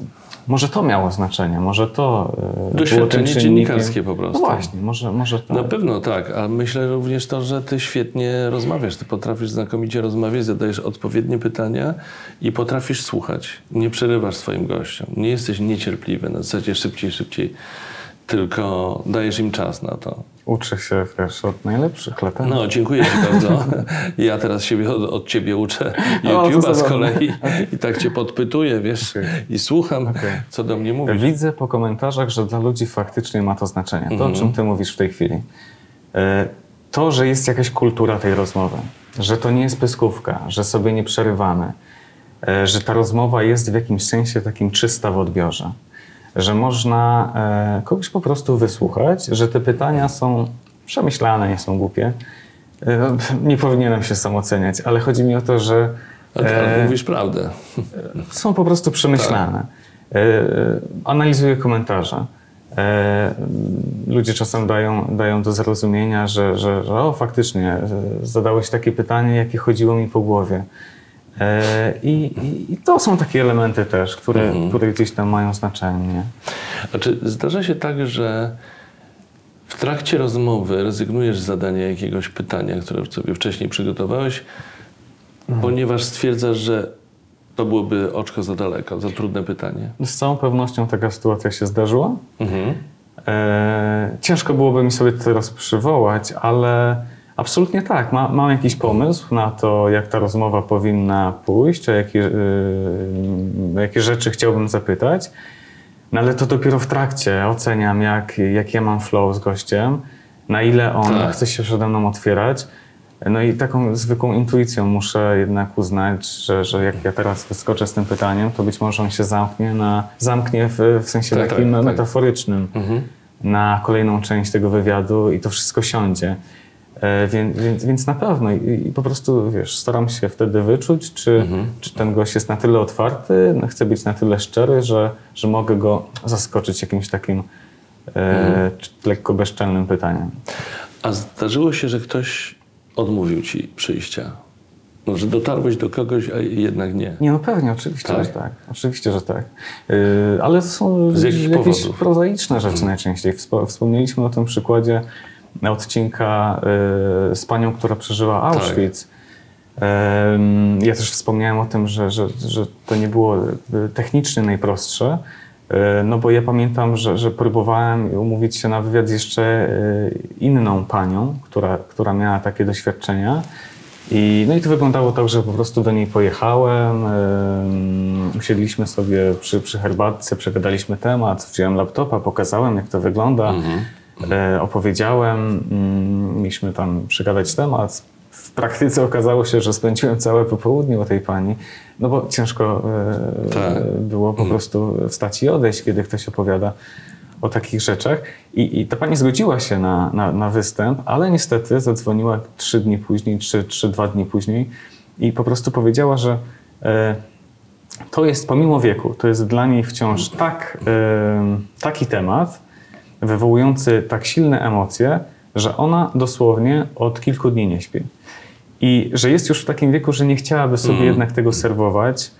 może to miało znaczenie, może to e, było Doświadczenie dziennikarskie po prostu. No właśnie, może, może to. Na pewno tak, a myślę również to, że ty świetnie rozmawiasz, ty potrafisz znakomicie rozmawiać, zadajesz odpowiednie pytania i potrafisz słuchać. Nie przerywasz swoim gościom, nie jesteś niecierpliwy na zasadzie szybciej, szybciej, tylko dajesz im czas na to. Uczę się wiesz, od najlepszych lat. No, dziękuję Ci bardzo. Ja teraz siebie od, od Ciebie uczę YouTube'a z kolei i tak Cię podpytuję, wiesz, i słucham, co do mnie mówisz. Widzę po komentarzach, że dla ludzi faktycznie ma to znaczenie. To, Mhm. o czym ty mówisz w tej chwili. E, To, że jest jakaś kultura tej rozmowy, że to nie jest pyskówka, że sobie nie przerywamy, e, że ta rozmowa jest w jakimś sensie takim czysta w odbiorze, że można e, kogoś po prostu wysłuchać, że te pytania są przemyślane, nie są głupie. E, Nie powinienem się sam oceniać, ale chodzi mi o to, że Ale, e, mówisz prawdę. są po prostu przemyślane. E, analizuję komentarze. E, ludzie czasem dają, dają do zrozumienia, że, że, że o, faktycznie e, zadałeś takie pytanie, jakie chodziło mi po głowie. E, i, i, I to są takie elementy też, które, które gdzieś tam mają znaczenie. Nie? A czy zdarza się tak, że w trakcie rozmowy rezygnujesz z zadania jakiegoś pytania, które sobie wcześniej przygotowałeś, ponieważ stwierdzasz, że to byłoby oczko za daleko, za trudne pytanie? Z całą pewnością taka sytuacja się zdarzyła. Mhm. E, ciężko byłoby mi sobie to teraz przywołać, ale absolutnie tak. Ma, mam jakiś pomysł na to, jak ta rozmowa powinna pójść, o jakie, y, jakie rzeczy chciałbym zapytać. No ale to dopiero w trakcie oceniam, jak, jak ja mam flow z gościem, na ile on Tak. chce się przede mną otwierać. No i taką zwykłą intuicją muszę jednak uznać, że, że jak ja teraz wyskoczę z tym pytaniem, to być może on się zamknie, na, zamknie w, w sensie Tak, takim tak, tak. metaforycznym Mhm. na kolejną część tego wywiadu i to wszystko siądzie. E, więc, więc, więc na pewno i, i po prostu wiesz, staram się wtedy wyczuć, czy, Mhm. czy ten gość jest na tyle otwarty, no, chce być na tyle szczery, że, że mogę go zaskoczyć jakimś takim Mhm. e, czy lekko bezczelnym pytaniem. A zdarzyło się, że ktoś odmówił ci przyjścia? No, że dotarłeś do kogoś, a jednak nie. Nie, no pewnie, oczywiście, Tak? że tak. Oczywiście, że tak. Yy, ale to są Z jakich jakieś powodów? prozaiczne rzeczy najczęściej. Wspo- Wspomnieliśmy o tym przykładzie odcinka yy, z panią, która przeżyła Auschwitz. Em, Ja też wspomniałem o tym, że, że, że to nie było y, technicznie najprostsze, y, no bo ja pamiętam, że, że próbowałem umówić się na wywiad z jeszcze y, inną panią, która, która miała takie doświadczenia. I, no i to wyglądało tak, że po prostu do niej pojechałem, em, usiedliśmy sobie przy, przy herbatce, przegadaliśmy temat, wziąłem laptopa, pokazałem jak to wygląda, e, opowiedziałem, mm, mieliśmy tam przegadać temat. W praktyce okazało się, że spędziłem całe popołudnie u tej pani, no bo ciężko e, Tak. było po prostu wstać i odejść, kiedy ktoś opowiada o takich rzeczach. I, i ta pani zgodziła się na, na, na występ, ale niestety zadzwoniła trzy dni później, czy, czy dwa dni później i po prostu powiedziała, że e, to jest pomimo wieku, to jest dla niej wciąż tak, taki temat, wywołujący tak silne emocje, że ona dosłownie od kilku dni nie śpi. I że jest już w takim wieku, że nie chciałaby sobie Mhm. jednak tego serwować.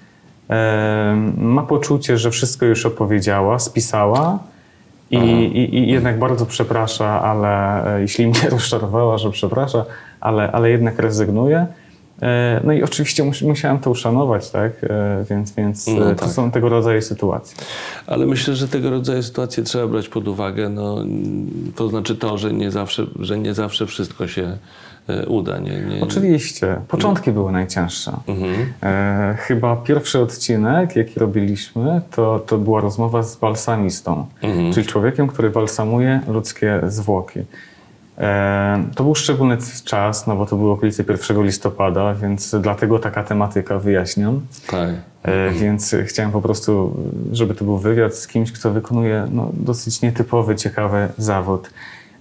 Em, ma poczucie, że wszystko już opowiedziała, spisała i, i, i jednak bardzo przeprasza, ale e, jeśli mnie rozczarowała, że przeprasza, ale, ale jednak rezygnuje. E, No i oczywiście mus, musiałem to uszanować, tak? E, Więc, więc No e, to tak. są tego rodzaju sytuacje. Ale myślę, że tego rodzaju sytuacje trzeba brać pod uwagę. No, to znaczy to, że nie zawsze, że nie zawsze wszystko się uda. Nie, nie, Oczywiście. Początki były najcięższe. Mhm. E, chyba pierwszy odcinek, jaki robiliśmy, to, to była rozmowa z balsamistą, Mhm. czyli człowiekiem, który balsamuje ludzkie zwłoki. E, to był szczególny czas, no bo to było okolice 1 listopada, więc dlatego taka tematyka wyjaśniam. Tak. E, Więc chciałem po prostu, żeby to był wywiad z kimś, kto wykonuje no, dosyć nietypowy, ciekawy zawód.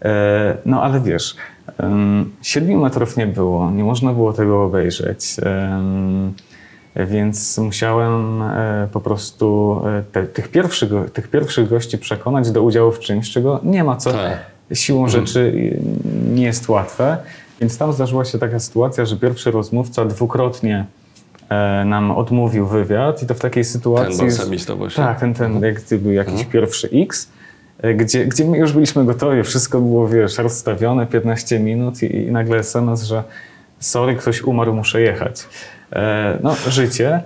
E, No ale wiesz, em, siedmiu metrów nie było, nie można było tego obejrzeć. Więc musiałem e, po prostu e, te, tych, pierwszych, tych pierwszych gości przekonać do udziału w czymś, czego nie ma co Tak. Siłą rzeczy y, nie jest łatwe. Więc tam zdarzyła się taka sytuacja, że pierwszy rozmówca dwukrotnie e, nam odmówił wywiad i to w takiej sytuacji... Ten balsamista właśnie. Tak, ten, ten jak gdyby jakiś pierwszy X, e, gdzie, gdzie my już byliśmy gotowi, wszystko było, wiesz, rozstawione, 15 minut i, i nagle SMS, że sorry, ktoś umarł, muszę jechać. E, no, życie.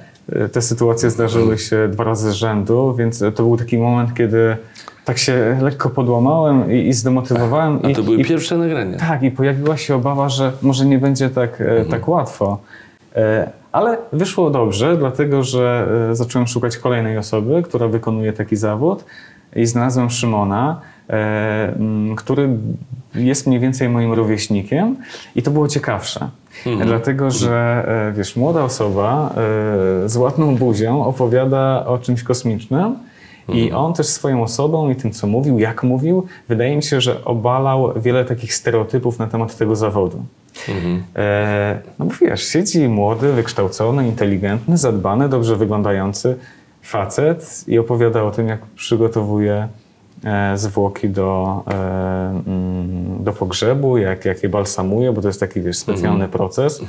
Te sytuacje zdarzyły się dwa razy z rzędu, więc to był taki moment, kiedy tak się lekko podłamałem i, i zdemotywowałem. A i, to były i, pierwsze nagrania. tak, i pojawiła się obawa, że może nie będzie tak, e, tak łatwo. E, Ale wyszło dobrze, dlatego że e, zacząłem szukać kolejnej osoby, która wykonuje taki zawód i znalazłem Szymona, który jest mniej więcej moim rówieśnikiem i to było ciekawsze. Dlatego, że wiesz, młoda osoba z ładną buzią opowiada o czymś kosmicznym, i on też swoją osobą i tym, co mówił, jak mówił, wydaje mi się, że obalał wiele takich stereotypów na temat tego zawodu. E, no bo wiesz, siedzi młody, wykształcony, inteligentny, zadbany, dobrze wyglądający facet i opowiada o tym, jak przygotowuje e, zwłoki do, e, mm, do pogrzebu, jak, jak je balsamuje, bo to jest taki, wiesz, specjalny proces,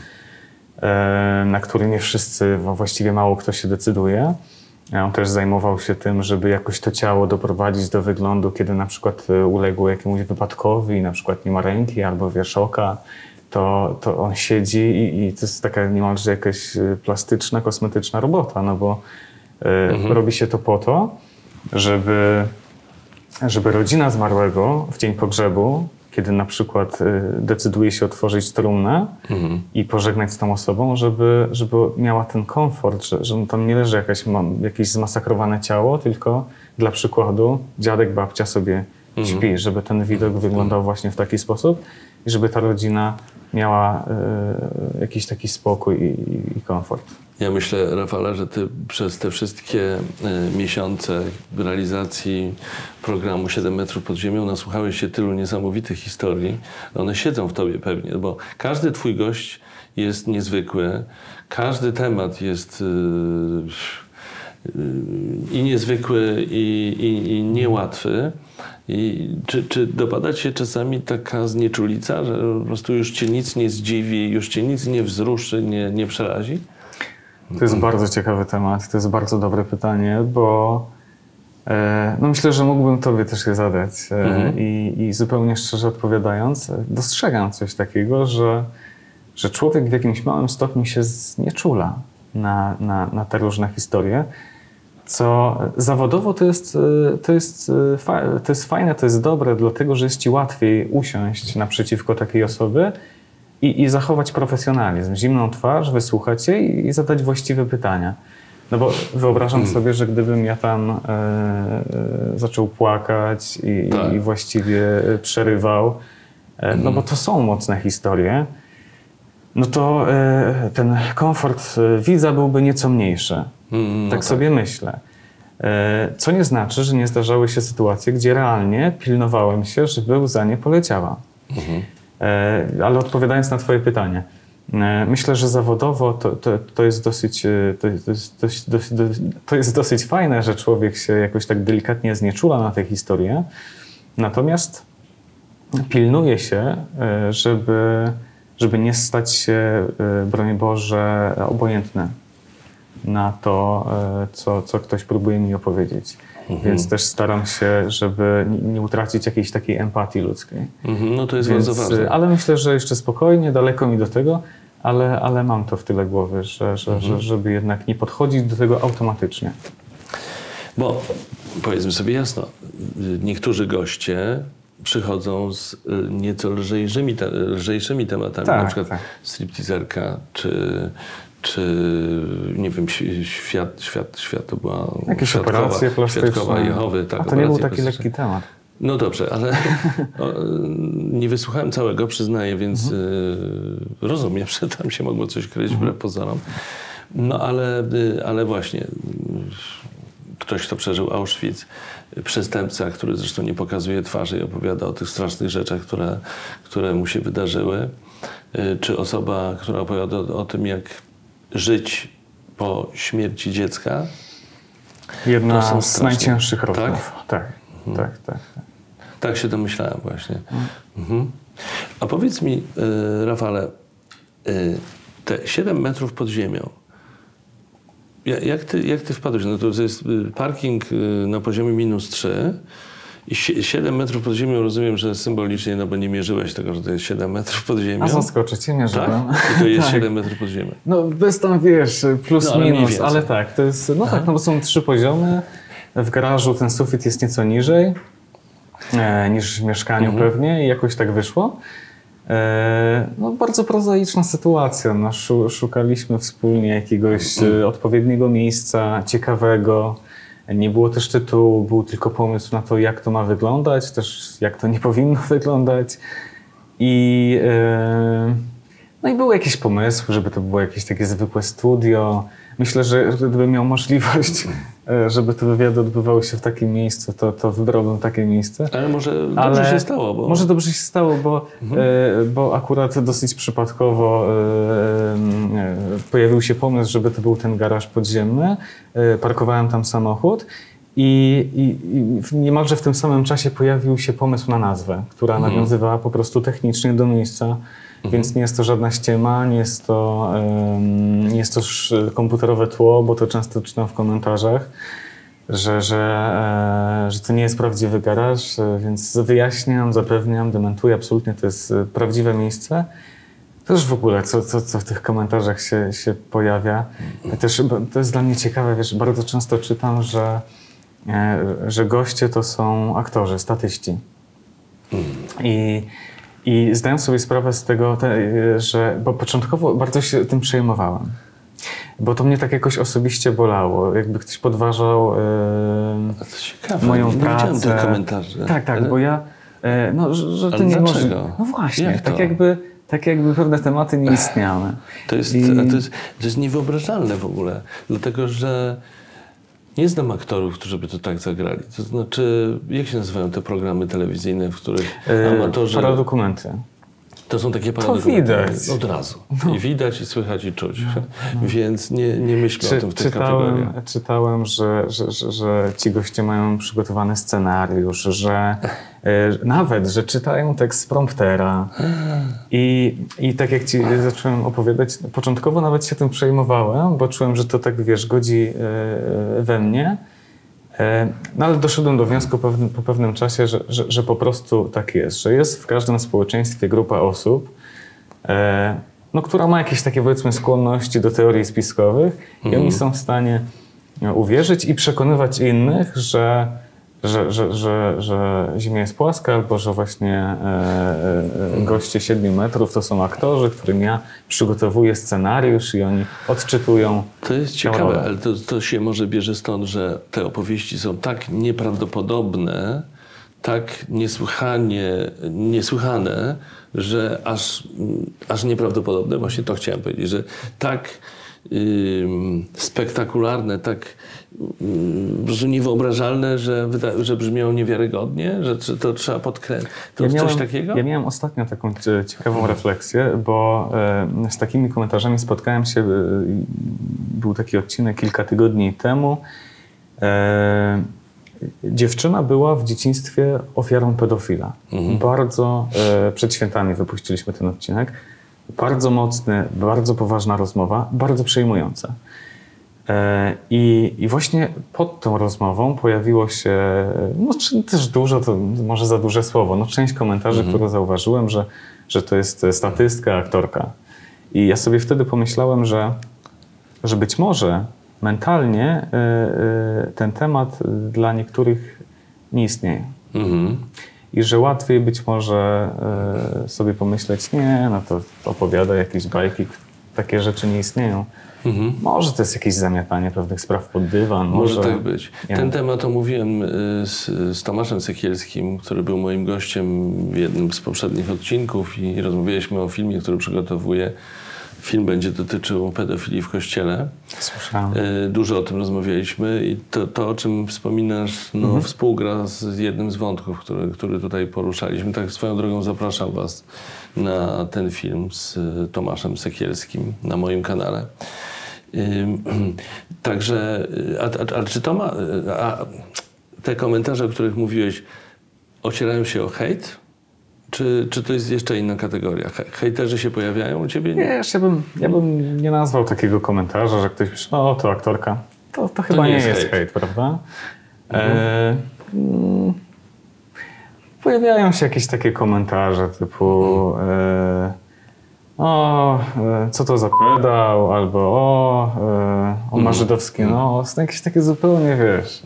e, na który nie wszyscy, właściwie mało kto się decyduje. On też zajmował się tym, żeby jakoś to ciało doprowadzić do wyglądu, kiedy na przykład e, uległo jakiemuś wypadkowi, na przykład nie ma ręki albo wiesz oka, to, to on siedzi i, i to jest taka niemalże jakaś e, plastyczna, kosmetyczna robota, no bo e, robi się to po to, żeby, żeby rodzina zmarłego w dzień pogrzebu, kiedy na przykład e, decyduje się otworzyć trumnę i pożegnać z tą osobą, żeby, żeby miała ten komfort, że, że tam nie leży jakaś, jakieś zmasakrowane ciało, tylko dla przykładu dziadek, babcia sobie śpi, żeby ten widok wyglądał właśnie w taki sposób i żeby ta rodzina miała e, jakiś taki spokój i, i komfort. Ja myślę, Rafale, że ty przez te wszystkie e, miesiące realizacji programu 7 metrów pod ziemią nasłuchałeś się tylu niesamowitych historii. One siedzą w tobie pewnie, bo każdy twój gość jest niezwykły, każdy temat jest e, e, i niezwykły, i, i, i niełatwy. I czy, czy dopada ci się czasami taka znieczulica, że po prostu już cię nic nie zdziwi, już cię nic nie wzruszy, nie, nie przerazi? To jest bardzo ciekawy temat, to jest bardzo dobre pytanie, bo e, no myślę, że mógłbym Tobie też je zadać. E, i, I zupełnie szczerze odpowiadając, e, dostrzegam coś takiego, że, że człowiek w jakimś małym stopniu się znieczula na, na, na te różne historie. Co zawodowo to jest, to, jest, to jest fajne, to jest dobre, dlatego że jest ci łatwiej usiąść naprzeciwko takiej osoby i, i zachować profesjonalizm, zimną twarz, wysłuchać jej i zadać właściwe pytania. No bo wyobrażam sobie, że gdybym ja tam e, e, zaczął płakać i, Tak. i właściwie przerywał, e, no bo to są mocne historie, no to e, ten komfort e, widza byłby nieco mniejszy. Mm, no tak sobie myślę. E, Co nie znaczy, że nie zdarzały się sytuacje, gdzie realnie pilnowałem się, żeby łza nie poleciała. E, Ale odpowiadając na Twoje pytanie, E, Myślę, że zawodowo to, to, to jest dosyć, e, to jest, dosyć, to jest dosyć fajne, że człowiek się jakoś tak delikatnie znieczula na tę historię. Natomiast pilnuje się, e, żeby, żeby nie stać się, e, broń Boże, obojętny na to, e, co, co ktoś próbuje mi opowiedzieć. Więc też staram się, żeby nie- utracić jakiejś takiej empatii ludzkiej. Mhm, no to jest Więc, bardzo ważne. Ale myślę, że jeszcze spokojnie, daleko mi do tego, ale, ale mam to w tyle głowy, że, że, Mhm. że, żeby jednak nie podchodzić do tego automatycznie. Bo powiedzmy sobie jasno, y, niektórzy goście przychodzą z y, nieco lżejszymi, te, lżejszymi tematami, Tak, na przykład tak. stripteaserka, czy, czy nie wiem, świat, świat, świat to była Jakieś świadkowa, operacje plastyczne. Świadkowa Jehowy, tak, A to nie był taki lekki temat. No dobrze, ale o, nie wysłuchałem całego, przyznaję, więc Mhm. y, rozumiem, że tam się mogło coś kryć wbrew pozorom. No ale, y, ale właśnie ktoś, kto przeżył Auschwitz, przestępca, który zresztą nie pokazuje twarzy i opowiada o tych strasznych rzeczach, które, które mu się wydarzyły, y, czy osoba, która opowiada o, o tym, jak żyć po śmierci dziecka, Jedna To są z straszne. najcięższych Tak? rozmów. Tak, tak, tak. tak. Tak się domyślałem właśnie. Mhm. A powiedz mi, y, Rafale, y, te 7 metrów pod ziemią, ja- jak ty, jak ty wpadłeś? No to jest y, parking y, na poziomie minus 3 i sie- 7 metrów pod ziemią rozumiem, że symbolicznie, no bo nie mierzyłeś tego, że to jest 7 metrów pod ziemią. A zaskoczyć cię, nie tak? I to jest Tak. 7 metrów pod ziemią. No bez tam wiesz, plus No, ale minus, ale tak, to jest, no tak, no bo są trzy poziomy. W garażu ten sufit jest nieco niżej e, niż w mieszkaniu Mhm. pewnie i jakoś tak wyszło. E, no bardzo prozaiczna sytuacja. No, szu, szukaliśmy wspólnie jakiegoś e, odpowiedniego miejsca, ciekawego. Nie było też tytułu, był tylko pomysł na to, jak to ma wyglądać, też jak to nie powinno wyglądać. I, e, no i były jakieś pomysły, żeby to było jakieś takie zwykłe studio. Myślę, że gdybym miał możliwość, e, żeby te wywiady odbywały się w takim miejscu, to, to wybrałbym takie miejsce. Ale może dobrze się stało, bo... Mhm. Może dobrze się stało, bo, e, bo akurat dosyć przypadkowo e, pojawił się pomysł, żeby to był ten garaż podziemny. Parkowałem tam samochód i, i, i niemalże w tym samym czasie pojawił się pomysł na nazwę, która Mhm. nawiązywała po prostu technicznie do miejsca. Więc nie jest to żadna ściema, nie jest to, em, nie jest to komputerowe tło, bo to często czytam w komentarzach że, że, e, że to nie jest prawdziwy garaż, e, więc wyjaśniam, zapewniam, dementuję, absolutnie to jest e, prawdziwe miejsce. Też w ogóle, co, co, co w tych komentarzach się, się pojawia. Też to jest dla mnie ciekawe, wiesz, bardzo często czytam, że, e, że goście to są aktorzy, statyści. I, I zdałem sobie sprawę z tego, te, że, bo początkowo bardzo się tym przejmowałem. Bo to mnie tak jakoś osobiście bolało, jakby ktoś podważał ciekawe, moją nie pracę. widziałem tych komentarzy. Tak, tak, Ale- bo ja, e, no, że, że Ale nie dlaczego? może. No właśnie, Jak tak jakby, tak jakby pewne tematy nie istniały. To jest, I- to, jest, to jest niewyobrażalne w ogóle, dlatego że nie znam aktorów, którzy by to tak zagrali. To znaczy, jak się nazywają te programy telewizyjne, w których e, amatorzy... Paradokumenty. To są takie paradokumenty. widać. Od razu. I widać, i słychać, i czuć. Więc nie, nie myślmy o Czy, tym w tych czytałem, kategoriach. czytałem że, że, że, że ci goście mają przygotowany scenariusz, że nawet, że czytają tekst z promptera. I, I tak jak ci zacząłem opowiadać, początkowo nawet się tym przejmowałem, bo czułem, że to tak, wiesz, godzi e, we mnie. E, No ale doszedłem do wniosku pewnym, po pewnym czasie, że, że, że po prostu tak jest, że jest w każdym społeczeństwie grupa osób, e, no, która ma jakieś takie powiedzmy skłonności do teorii spiskowych i oni są w stanie e, uwierzyć i przekonywać innych, że, że, że, że, że Ziemia jest płaska albo że właśnie e, e, goście 7 metrów to są aktorzy, którym ja przygotowuję scenariusz i oni odczytują To jest ciekawe, ale to, to się może bierze stąd, że te opowieści są tak nieprawdopodobne, tak niesłychanie, niesłychane, że aż, aż nieprawdopodobne, właśnie to chciałem powiedzieć, że tak spektakularne, tak prostu niewyobrażalne, że, wyda- że niewiarygodnie, że, że to trzeba podkreślić. To Ja coś miałem, takiego? Ja miałem ostatnio taką cie- ciekawą refleksję, bo z takimi komentarzami spotkałem się, e, był taki odcinek kilka tygodni temu. Dziewczyna była w dzieciństwie ofiarą pedofila. Bardzo, e, przed świętami wypuściliśmy ten odcinek. Bardzo mocny, bardzo poważna rozmowa, bardzo przejmująca. E, I, I właśnie pod tą rozmową pojawiło się, no też dużo, to może za duże słowo, no część komentarzy, które zauważyłem, że, że to jest statystka, aktorka. I ja sobie wtedy pomyślałem, że, że być może mentalnie e, e, ten temat dla niektórych nie istnieje. Mhm. I że łatwiej być może e, sobie pomyśleć, nie, no to opowiada jakieś bajki, takie rzeczy nie istnieją. Może to jest jakieś zamiatanie pewnych spraw pod dywan. Może Może, tak być. Nie Ten temat omówiłem y, z, z Tomaszem Sekielskim, który był moim gościem w jednym z poprzednich odcinków i rozmawialiśmy o filmie, który przygotowuję. Film będzie dotyczył pedofilii w kościele. Słyszałem. Y, Dużo o tym rozmawialiśmy i to, to o czym wspominasz, no, współgra z jednym z wątków, który, który tutaj poruszaliśmy. Tak swoją drogą zapraszam Was na ten film z y, Tomaszem Sekielskim na moim kanale. Także, y, a, a, a czy to ma, a te komentarze, o których mówiłeś, ocierają się o hejt? Czy, czy to jest jeszcze inna kategoria? He- Hejterzy się pojawiają u ciebie? Nie, jeszcze bym, ja bym nie nazwał takiego komentarza, że ktoś pisze, o to aktorka. To, to chyba nie nie, jest jest hejt. hejt, prawda? E, mm, pojawiają się jakieś takie komentarze typu e, o, e, co to za pedał, albo o, e, on ma żydowski nos. No, jakieś takie zupełnie, wiesz,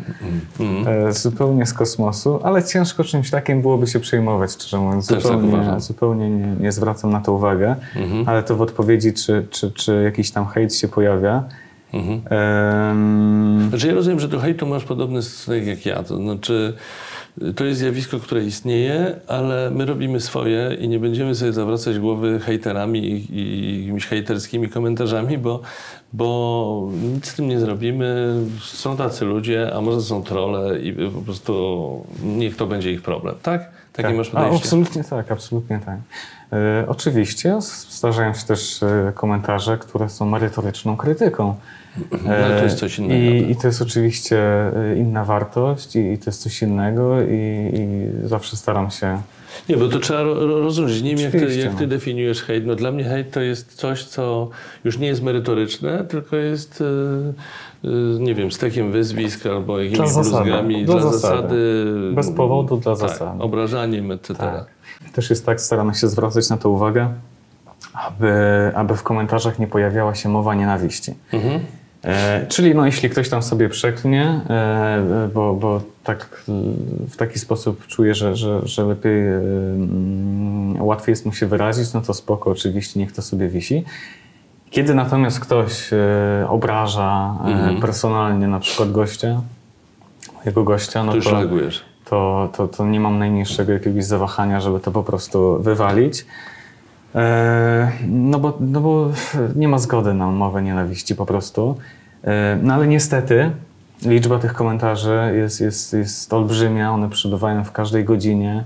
e, zupełnie z kosmosu, ale ciężko czymś takim byłoby się przejmować, szczerze mówiąc. Tak Zupełnie, uważam. zupełnie nie, nie zwracam na to uwagę, ale to w odpowiedzi, czy, czy, czy jakiś tam hejt się pojawia. Mhm. Em, Znaczy ja rozumiem, że do hejtu masz podobny stosunek jak ja. To znaczy, to jest zjawisko, które istnieje, ale my robimy swoje i nie będziemy sobie zawracać głowy hejterami i, i jakimiś hejterskimi komentarzami, bo, bo nic z tym nie zrobimy. Są tacy ludzie, a może są trole i po prostu niech to będzie ich problem. Tak? Takie masz A, podejście? absolutnie tak, absolutnie tak. E, oczywiście zdarzają się też e, komentarze, które są merytoryczną krytyką. No, ale to jest coś innego, I, tak. I to jest oczywiście e, inna wartość i, i to jest coś innego i, i zawsze staram się... Nie, bo to trzeba ro- ro- rozróżnić. Nie wiem, jak ty, jak ty no. definiujesz hejt. No, dla mnie hejt to jest coś, co już nie jest merytoryczne, tylko jest, y, nie wiem, stekiem wyzwisk albo jakimiś Dla bluzgami Dla dla zasady. zasady. Bez powodu, dla tak, zasady. Obrażaniem, etc. Tak. Też jest tak, staramy się zwracać na to uwagę, aby, aby w komentarzach nie pojawiała się mowa nienawiści. Mhm. E, czyli no, jeśli ktoś tam sobie przeklnie, e, bo, bo tak w taki sposób czuje, że, że, że lepiej, e, mm, łatwiej jest mu się wyrazić, no to spoko, oczywiście niech to sobie wisi. Kiedy natomiast ktoś e, obraża e, Mhm. personalnie na przykład gościa, jego gościa, no To to, to, to, to nie mam najmniejszego jakiegoś zawahania, żeby to po prostu wywalić. E, no, bo, no bo nie ma zgody na mowę nienawiści po prostu. E, no ale niestety liczba tych komentarzy jest, jest, jest olbrzymia, one przybywają w każdej godzinie.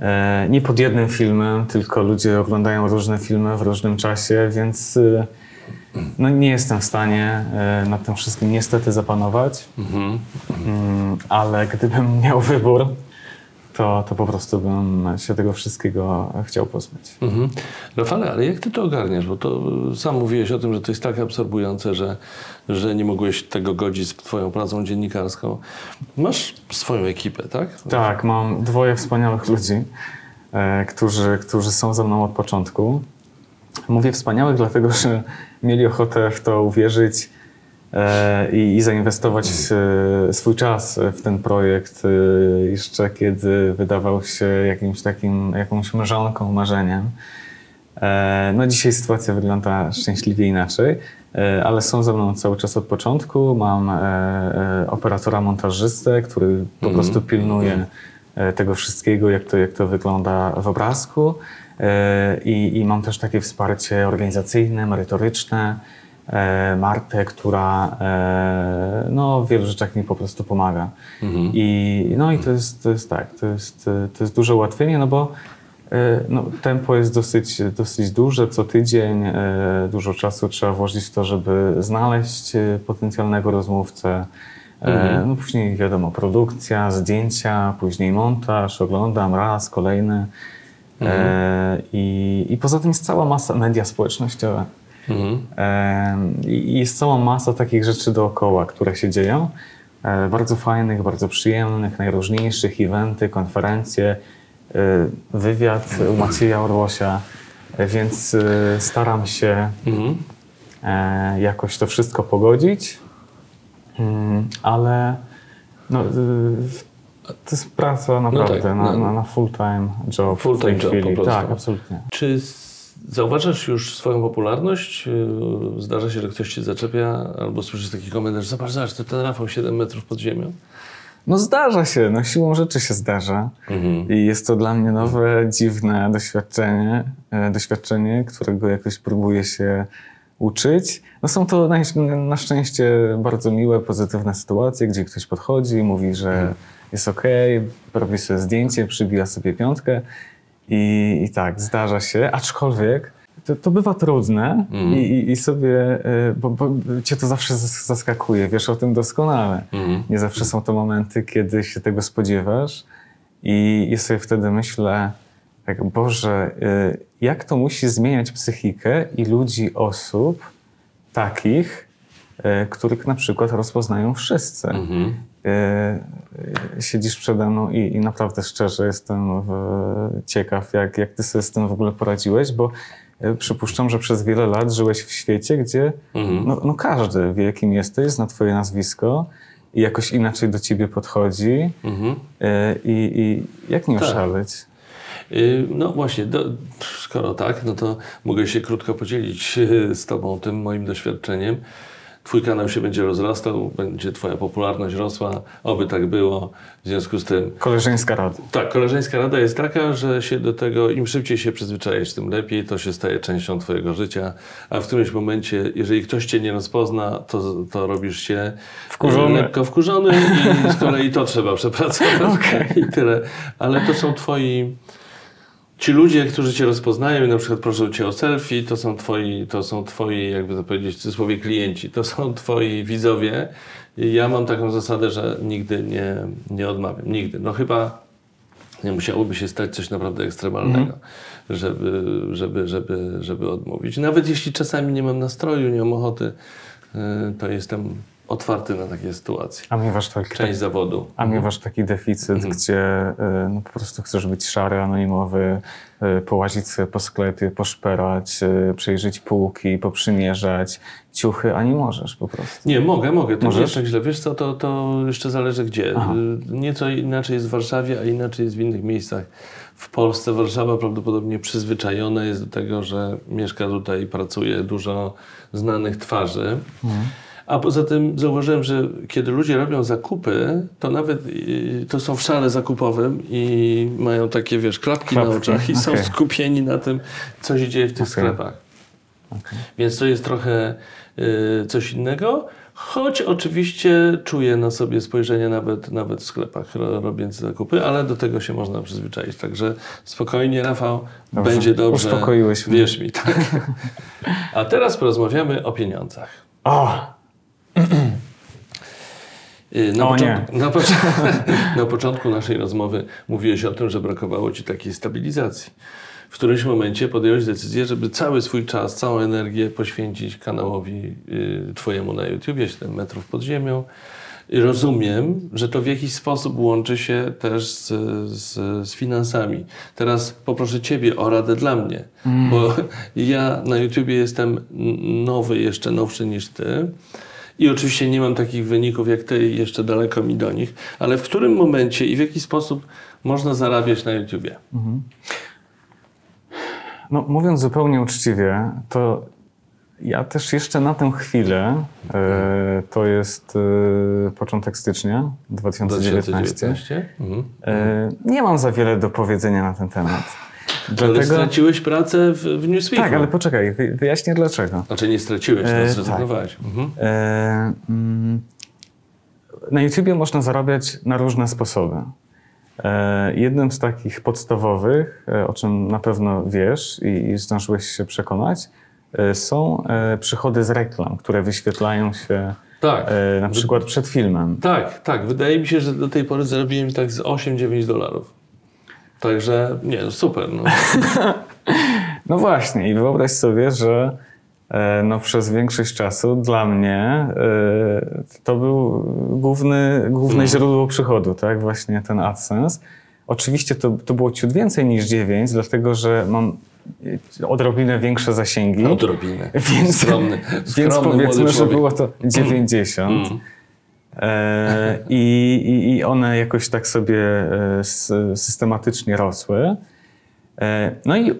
E, nie pod jednym filmem, tylko ludzie oglądają różne filmy w różnym czasie, więc no, nie jestem w stanie nad tym wszystkim niestety zapanować. Mhm. Mm, ale gdybym miał wybór, to, to po prostu bym się tego wszystkiego chciał pozbyć. Mhm. Rafale, ale jak ty to ogarniasz? Bo to y, sam mówiłeś o tym, że to jest tak absorbujące, że, że nie mogłeś tego godzić z twoją pracą dziennikarską. Masz swoją ekipę, tak? Tak, mam dwoje wspaniałych ludzi, e, którzy, którzy są ze mną od początku. Mówię wspaniałych, dlatego że mieli ochotę w to uwierzyć i, i zainwestować e, swój czas w ten projekt, e, jeszcze kiedy wydawał się jakimś takim, jakąś mrzonką, marzeniem. E, No dzisiaj sytuacja wygląda szczęśliwie inaczej, e, ale są ze mną cały czas od początku. Mam e, e, operatora montażystę, który po prostu pilnuje e, tego wszystkiego, jak to, jak to wygląda w obrazku. E, I, I mam też takie wsparcie organizacyjne, merytoryczne. E, Martę, która e, no, w wielu rzeczach mi po prostu pomaga. I, no i to jest, to jest tak, to jest, to jest duże ułatwienie, no bo e, no, tempo jest dosyć, dosyć duże, co tydzień dużo czasu trzeba włożyć w to, żeby znaleźć potencjalnego rozmówcę. E, No później wiadomo, produkcja, zdjęcia, później montaż, oglądam raz, kolejny. E, i, I poza tym jest cała masa media społecznościowe. Mhm. I jest cała masa takich rzeczy dookoła, które się dzieją. E, bardzo fajnych, bardzo przyjemnych, najróżniejszych, eventy, konferencje, e, wywiad u Macieja Orłosia, e, więc staram się Mhm. jakoś to wszystko pogodzić, Mm, ale no, to jest praca naprawdę tak, na, no. na, na full-time job. w Full-time tej job po chwili. prostu. Tak, absolutnie. Czy z- zauważasz już swoją popularność? Yy, Zdarza się, że ktoś cię zaczepia albo słyszysz taki komentarz, zobacz, zobacz, to ten Rafał 7 metrów pod ziemią. No zdarza się, no siłą rzeczy się zdarza. I jest to dla mnie nowe, dziwne doświadczenie, e, doświadczenie, którego jakoś próbuję się uczyć. No są to na, na szczęście bardzo miłe, pozytywne sytuacje, gdzie ktoś podchodzi mówi, że jest okej, robi sobie zdjęcie, przybija sobie piątkę i, i tak, zdarza się, aczkolwiek to, to bywa trudne i, i, i sobie, e, bo, bo cię to zawsze zas- zaskakuje, wiesz o tym doskonale. Nie zawsze są to momenty, kiedy się tego spodziewasz i, i sobie wtedy myślę, tak, Boże, y, jak to musi zmieniać psychikę i ludzi, osób takich, y, których na przykład rozpoznają wszyscy. Mhm. Y, y, Siedzisz przede mną i, i naprawdę szczerze jestem ciekaw, jak, jak ty sobie z tym w ogóle poradziłeś, bo przypuszczam, że przez wiele lat żyłeś w świecie, gdzie Mhm. no, no każdy wie, kim jesteś, zna twoje nazwisko i jakoś inaczej do ciebie podchodzi. Mhm. I, i jak nie Tak. oszaleć? Yy, No właśnie, do, skoro tak, no to mogę się krótko podzielić z Tobą tym moim doświadczeniem. Twój kanał się będzie rozrastał, będzie Twoja popularność rosła, oby tak było. W związku z tym Koleżeńska rada. Tak, koleżeńska rada jest taka, że się do tego, im szybciej się przyzwyczajesz, tym lepiej, to się staje częścią twojego życia, a w którymś momencie, jeżeli ktoś cię nie rozpozna, to, to robisz się Wkurzony. lekko wkurzony i z kolei to trzeba przepracować i tyle. Ale to są twoi... Ci ludzie, którzy cię rozpoznają i na przykład proszą cię o selfie, to są twoi, to są twoi, jakby to powiedzieć w cudzysłowie, klienci, to są twoi widzowie. I ja mam taką zasadę, że nigdy nie, nie odmawiam. Nigdy. No chyba nie musiałoby się stać coś naprawdę ekstremalnego, żeby, żeby, żeby, żeby odmówić. Nawet jeśli czasami nie mam nastroju, nie mam ochoty, y, to jestem otwarty na takie sytuacje. A miewasz taki, Część zawodu. a miewasz taki deficyt, gdzie y, no, po prostu chcesz być szary, anonimowy, y, połazić sobie po sklepie, poszperać, y, przejrzeć półki, poprzymierzać ciuchy, a nie możesz po prostu. Nie, mogę, mogę. To nie Możesz? jest tak źle. Wiesz co, to, to jeszcze zależy gdzie. Aha. Y, Nieco inaczej jest w Warszawie, a inaczej jest w innych miejscach. W Polsce Warszawa prawdopodobnie przyzwyczajona jest do tego, że mieszka tutaj i pracuje dużo znanych twarzy. A poza tym zauważyłem, że kiedy ludzie robią zakupy, to nawet y, to są w szale zakupowym i mają takie, wiesz, klapki, na Klapki, oczach i są okej. skupieni na tym, co się dzieje w tych Okej. sklepach. Więc to jest trochę y, coś innego. Choć oczywiście czuję na sobie spojrzenie nawet, nawet w sklepach, ro, robiąc zakupy, ale do tego się można przyzwyczaić. Także spokojnie, Rafał, Dobrze. będzie dobrze. Uspokoiłeś mnie. Wierz mi, tak. A teraz porozmawiamy o pieniądzach. O! Y, Na, początku, na, pocz- na początku naszej rozmowy mówiłeś o tym, że brakowało Ci takiej stabilizacji. W którymś momencie podjąłeś decyzję, żeby cały swój czas, całą energię poświęcić kanałowi y, Twojemu na YouTubie, 7 metrów pod ziemią. I rozumiem, że to w jakiś sposób łączy się też z, z, z finansami. Teraz poproszę Ciebie o radę dla mnie, bo ja na YouTubie jestem nowy, jeszcze nowszy niż Ty. I oczywiście nie mam takich wyników jak ty jeszcze daleko mi do nich, ale w którym momencie i w jaki sposób można zarabiać na YouTubie? No, mówiąc zupełnie uczciwie, to Ja też jeszcze na tę chwilę, e, to jest e, początek stycznia 2019, 2019? Mhm. e, nie mam za wiele do powiedzenia na ten temat. Ale straciłeś pracę w, w Newsweeku. Tak, ale poczekaj, wy- wyjaśnię dlaczego. Znaczy nie straciłeś, E, no zrezygnowałeś. Mhm. E, mm, na YouTubie można zarabiać na różne sposoby. E, jednym z takich podstawowych, e, o czym na pewno wiesz i, i zdążyłeś się przekonać, e, są e, przychody z reklam, które wyświetlają się Tak. e, na przykład przed filmem. Tak, tak. Wydaje mi się, że do tej pory zarobiłem tak z 8-9 dolarów. Także nie, no super. No. No właśnie, i wyobraź sobie, że e, no, przez większość czasu dla mnie e, to był główny, główne źródło przychodu, tak? Właśnie ten AdSense. Oczywiście to, to było ciut więcej niż 9, dlatego że mam odrobinę większe zasięgi. Odrobinę. Więc, Skromny, więc skromny powiedzmy, młody że było to 90. Mm. E, i, i, one jakoś tak sobie e, systematycznie rosły. E, no i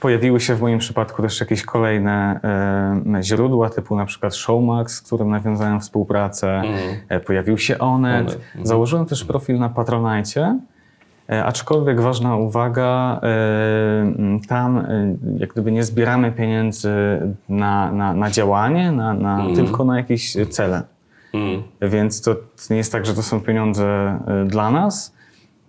pojawiły się w moim przypadku też jakieś kolejne źródła, typu na przykład Showmax, z którym nawiązałem współpracę. E, pojawił się Onet. Mhm. Założyłem też profil na Patronite. Aczkolwiek ważna uwaga, tam jak gdyby nie zbieramy pieniędzy na, na, na działanie, na, na, tylko na jakieś cele. Mm. Więc to nie jest tak, że to są pieniądze e, dla nas,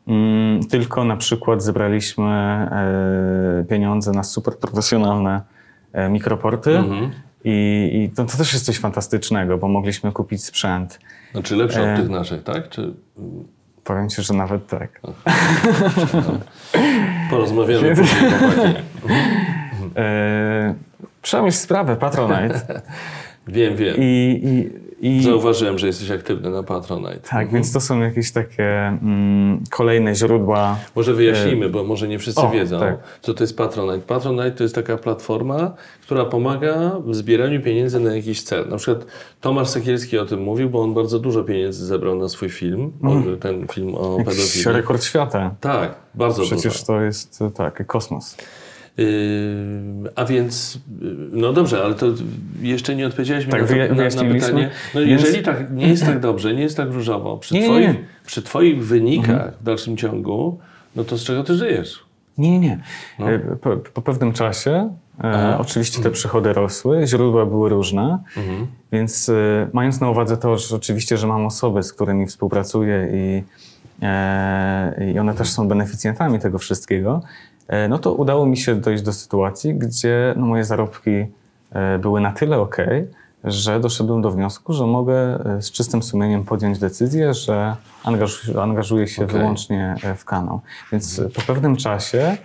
mm, tylko na przykład zebraliśmy e, pieniądze na super profesjonalne e, mikroporty. Mhm. I, i to, to też jest coś fantastycznego, bo mogliśmy kupić sprzęt. Znaczy lepsze E. od tych naszych, tak? Czy Powiem ci, że nawet tak. porozmawiamy później. E, Przemyśl sprawę, Patronite. Wiem, wiem. I, i, i, Zauważyłem, że jesteś aktywny na Patronite. tak, więc to są jakieś takie mm, kolejne źródła. Może wyjaśnijmy, bo może nie wszyscy O, wiedzą, tak. co to jest Patronite. Patronite to jest taka platforma, która pomaga w zbieraniu pieniędzy na jakiś cel. Na przykład Tomasz Sekielski o tym mówił, bo on bardzo dużo pieniędzy zebrał na swój film, ten film o pedofilii. rekord świata. Tak, bardzo Przecież dużo. to jest e, tak, kosmos. Yy, a więc, yy, no dobrze, ale to jeszcze nie odpowiedziałeś mi Tak, na, to, na, na pytanie. No Więc- jeżeli tak nie jest tak dobrze, nie jest tak różowo, przy, Nie, twoich, nie. Mhm. przy twoich wynikach w dalszym ciągu, no to z czego ty żyjesz? Nie, nie, nie. E, Po, po pewnym czasie e, No. Mhm. oczywiście te przychody rosły, źródła były różne, więc e, mając na uwadze to, że oczywiście, że mam osoby, z którymi współpracuję i, e, i one też są beneficjentami tego wszystkiego, no to udało mi się dojść do sytuacji, gdzie no, moje zarobki e, były na tyle ok, że doszedłem do wniosku, że mogę e, z czystym sumieniem podjąć decyzję, że angażu, angażuję się Okej. wyłącznie e, w kanał. Więc e, po pewnym czasie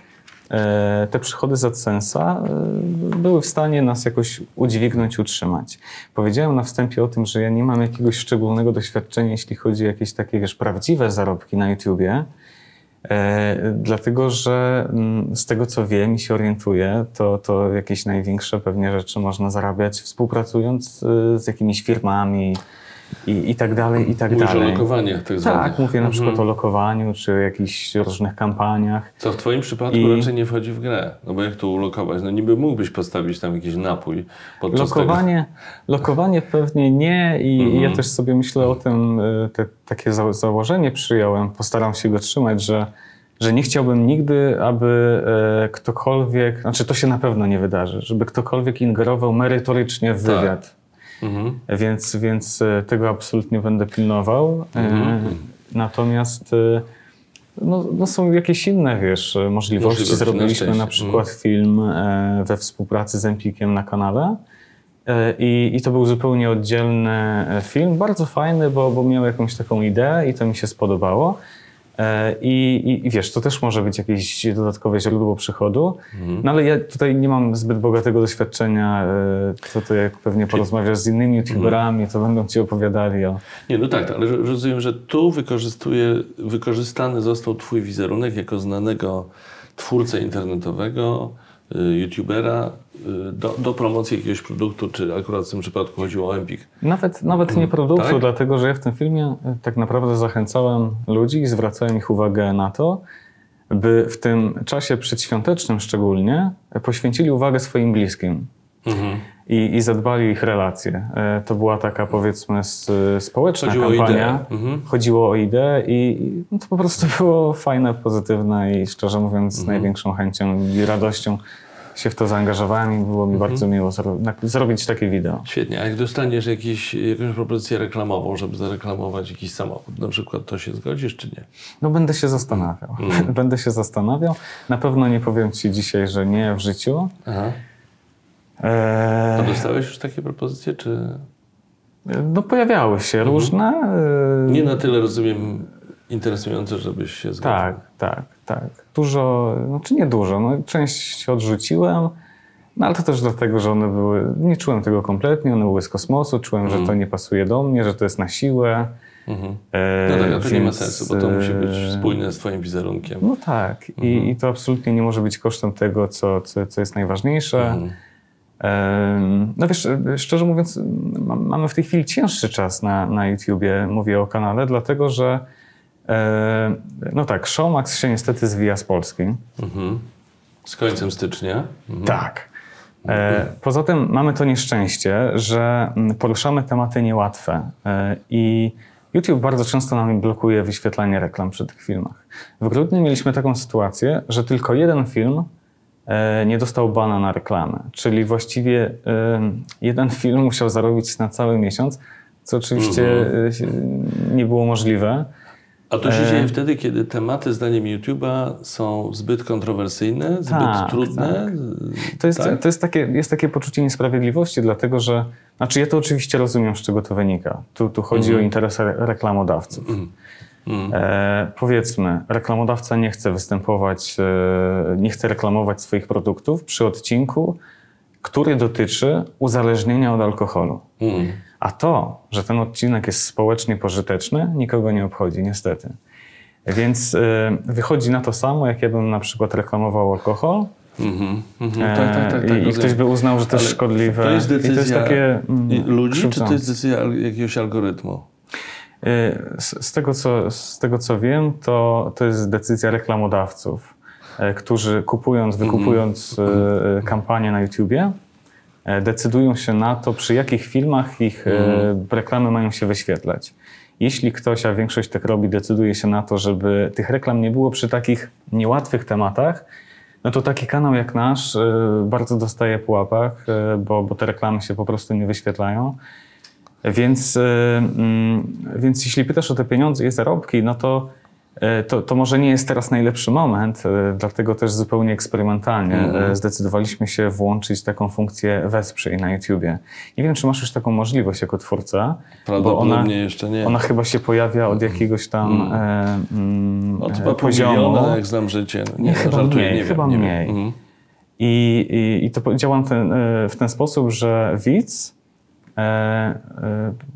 e, te przychody z AdSense'a e, były w stanie nas jakoś udźwignąć, utrzymać. Powiedziałem na wstępie o tym, że ja nie mam jakiegoś szczególnego doświadczenia, jeśli chodzi o jakieś takie, wiesz, prawdziwe zarobki na YouTubie. E, dlatego, że mm, z tego co wiem i się orientuję, to, to jakieś największe pewnie rzeczy można zarabiać współpracując e, z jakimiś firmami i, i tak dalej, i tak Mówisz o dalej. lokowaniach tak zwanych. Tak, mówię na przykład Mhm. o lokowaniu, czy jakichś różnych kampaniach. Co w twoim przypadku I- raczej nie wchodzi w grę. No bo jak tu ulokować? No niby mógłbyś postawić tam jakiś napój podczas Lokowanie, lokowanie pewnie nie i Mhm. ja też sobie myślę o tym, y, te, takie za, założenie przyjąłem, postaram się go trzymać, że, że nie chciałbym nigdy, aby e, ktokolwiek, znaczy to się na pewno nie wydarzy, żeby ktokolwiek ingerował merytorycznie w Tak. wywiad. Mhm. Więc, więc e, tego absolutnie będę pilnował. E, Mhm. Natomiast e, no, no są jakieś inne, wiesz, możliwości. Na Zrobiliśmy szczęście. na przykład film e, we współpracy z Empikiem na kanale. I, I to był zupełnie oddzielny film, bardzo fajny, bo, bo miał jakąś taką ideę i to mi się spodobało. E, I, i, I wiesz, to też może być jakieś dodatkowe źródło przychodu. No ale ja tutaj nie mam zbyt bogatego doświadczenia. e, To, to jak pewnie porozmawiasz z innymi youtuberami, to będą ci opowiadali o... Nie, no tak, ale rozumiem, że tu wykorzystuje, wykorzystany został twój wizerunek jako znanego twórcę internetowego, youtubera y, do, do promocji jakiegoś produktu, czy akurat w tym przypadku chodziło o Empik. Nawet, nawet nie produktu, tak? dlatego że ja w tym filmie e, tak naprawdę zachęcałem ludzi i zwracałem ich uwagę na to, by w tym czasie przedświątecznym szczególnie poświęcili uwagę swoim bliskim. Mhm. I, i zadbali o ich relacje. E, To była taka powiedzmy społeczna Chodziło o kampania. ideę. Mhm. Chodziło o ideę i no to po prostu było fajne, pozytywne i szczerze mówiąc Mhm. z największą chęcią i radością się w to zaangażowałem i było mi Mhm. bardzo miło zro- zrobić takie wideo. Świetnie. A jak dostaniesz jakiś, jakąś propozycję reklamową, żeby zareklamować jakiś samochód, na przykład, to się zgodzisz czy nie? No będę się zastanawiał. Mhm. Będę się zastanawiał. Na pewno nie powiem Ci dzisiaj, że nie w życiu. Aha. Eee, A dostałeś już takie propozycje, czy no pojawiały się różne. eee, Mhm. nie na tyle, rozumiem, interesujące, żebyś się zgodził? Tak, tak, tak. Dużo, znaczy nie dużo, no, część odrzuciłem, no ale to też dlatego, że one były, nie czułem tego kompletnie, one były z kosmosu, czułem, że to nie pasuje do mnie, że to jest na siłę. Mhm. e, No tak, a to nie ma więc, sensu, bo to musi być spójne z twoim wizerunkiem. No tak, I, i to absolutnie nie może być kosztem tego, co, co, co jest najważniejsze. No wiesz, szczerze mówiąc, ma- mamy w tej chwili cięższy czas na, na YouTubie, mówię o kanale, dlatego że no tak, Showmax się niestety zwija z Polski. Mhm. Z końcem stycznia. Mhm. Tak. E, poza tym mamy to nieszczęście, że mm, poruszamy tematy niełatwe e, i YouTube bardzo często nam blokuje wyświetlanie reklam przy tych filmach. W grudniu mieliśmy taką sytuację, że tylko jeden film nie dostał bana na reklamę, czyli właściwie e, jeden film musiał zarobić na cały miesiąc, co oczywiście e, się- nie było możliwe. A to się E, dzieje wtedy, kiedy tematy, zdaniem YouTube'a, są zbyt kontrowersyjne, zbyt Tak, trudne. To jest, tak? to jest, takie, jest takie poczucie niesprawiedliwości, dlatego że, znaczy ja to oczywiście rozumiem, z czego to wynika. Tu, tu chodzi Mhm. o interesy re- reklamodawców. E, powiedzmy, reklamodawca nie chce występować, e, nie chce reklamować swoich produktów przy odcinku, który dotyczy uzależnienia od alkoholu. Mm. A to, że ten odcinek jest społecznie pożyteczny, nikogo nie obchodzi, niestety. Więc e, wychodzi na to samo, jak ja bym na przykład reklamował alkohol, Mhm. Mhm. E, Tak, tak, tak. tak I, rozumiem. ktoś by uznał, że to jest szkodliwe. To jest decyzja I to jest takie mm, ludzi, czy to krzywdzące. jest decyzja jakiegoś algorytmu? Y, Z, z, tego, co, z tego, co wiem, to, to jest decyzja reklamodawców, e, którzy kupując, wykupując e, kampanię na YouTubie, e, decydują się na to, przy jakich filmach ich e, reklamy mają się wyświetlać. Jeśli ktoś, a większość tak robi, decyduje się na to, żeby tych reklam nie było przy takich niełatwych tematach, no to taki kanał jak nasz bardzo dostaje po łapach, e, bo, bo te reklamy się po prostu nie wyświetlają. Więc, e, mm, więc jeśli pytasz o te pieniądze i zarobki, no to, e, to, to może nie jest teraz najlepszy moment, e, dlatego też zupełnie eksperymentalnie e, zdecydowaliśmy się włączyć taką funkcję wesprzyj na YouTubie. Nie wiem, czy masz już taką możliwość jako twórca, bo ona, jeszcze nie. ona chyba się pojawia od jakiegoś tam e, mm, Od e, chyba pół poziomu. miliona, jak znam życie. No, Nie, no, chyba żartuję, mniej, nie chyba wiem, nie mniej. Wiem. Mhm. I, i, i to po- działa ten, e, w ten sposób, że widz e, e,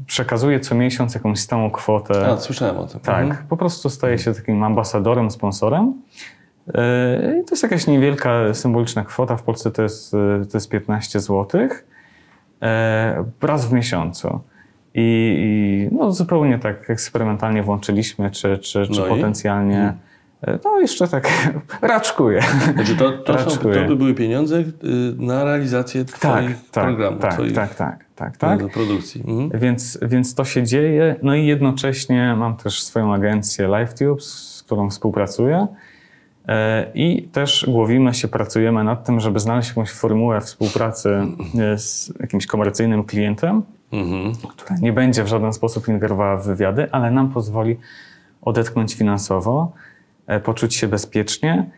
przekazuje co miesiąc jakąś stałą kwotę. A, słyszałem o tym. tak, Mhm. po prostu staje się takim ambasadorem, sponsorem. E, i to jest jakaś niewielka, symboliczna kwota. W Polsce to jest, e, to jest 15 zł. E, raz w miesiącu. I, i no, zupełnie tak eksperymentalnie włączyliśmy, czy, czy, czy No potencjalnie. E, No jeszcze tak raczkuję. Znaczy to, to, są, Raczkuję. to by były pieniądze y, na realizację Tak, twoich tak, programów, tak, twoich tak, tak, tak, tak. produkcji. Mhm. Więc, więc to się dzieje. No i jednocześnie mam też swoją agencję LiveTube, z którą współpracuję. E, I też głowimy się, pracujemy nad tym, żeby znaleźć jakąś formułę współpracy e, z jakimś komercyjnym klientem, Mhm. która nie będzie w żaden sposób ingerowała w wywiady, ale nam pozwoli odetchnąć finansowo, poczuć się bezpiecznie.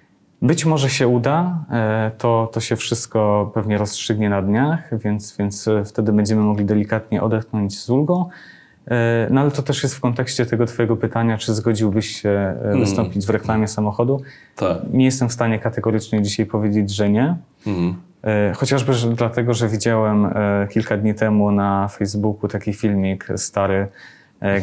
Być może się uda, e, to, to się wszystko pewnie rozstrzygnie na dniach, więc, więc e, wtedy będziemy mogli delikatnie odetchnąć z ulgą. E, No ale to też jest w kontekście tego Twojego pytania, czy zgodziłbyś się e, wystąpić w reklamie samochodu. Tak. Nie jestem w stanie kategorycznie dzisiaj powiedzieć, że nie. E, Chociażby że, dlatego, że widziałem e, kilka dni temu na Facebooku taki filmik stary, e,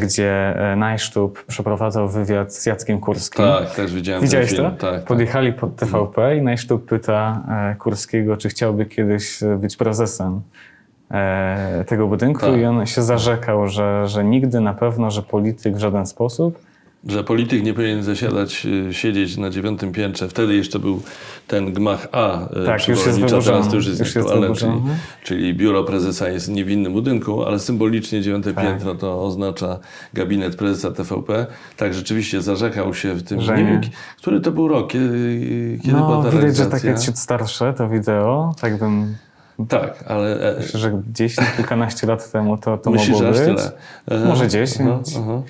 gdzie e, Najsztub przeprowadzał wywiad z Jackiem Kurskim. Tak, też widziałem Widziałeś ten to? film. Tak, tak. Podjechali pod TVP i Najsztub pyta e, Kurskiego, czy chciałby kiedyś e, być prezesem e, tego budynku Tak. i on się zarzekał, że, że nigdy na pewno, że polityk w żaden sposób że polityk nie powinien zasiadać, y, siedzieć na dziewiątym piętrze. Wtedy jeszcze był ten gmach A y, Tak, przy już jest teraz to już jest Już jest czyli, czyli biuro prezesa jest w innym budynku, ale symbolicznie dziewiąte Tak. piętro to oznacza gabinet prezesa TVP. Tak, rzeczywiście zarzekał się w tym, Że nie wiem, który to był rok, kiedy, kiedy była No, ta widać, że takie ciut starsze to wideo, tak bym, Tak, ale e, myślę, że gdzieś kilkanaście lat temu to, to myślisz, mogło być. tyle? E, Może 10. aha, aha.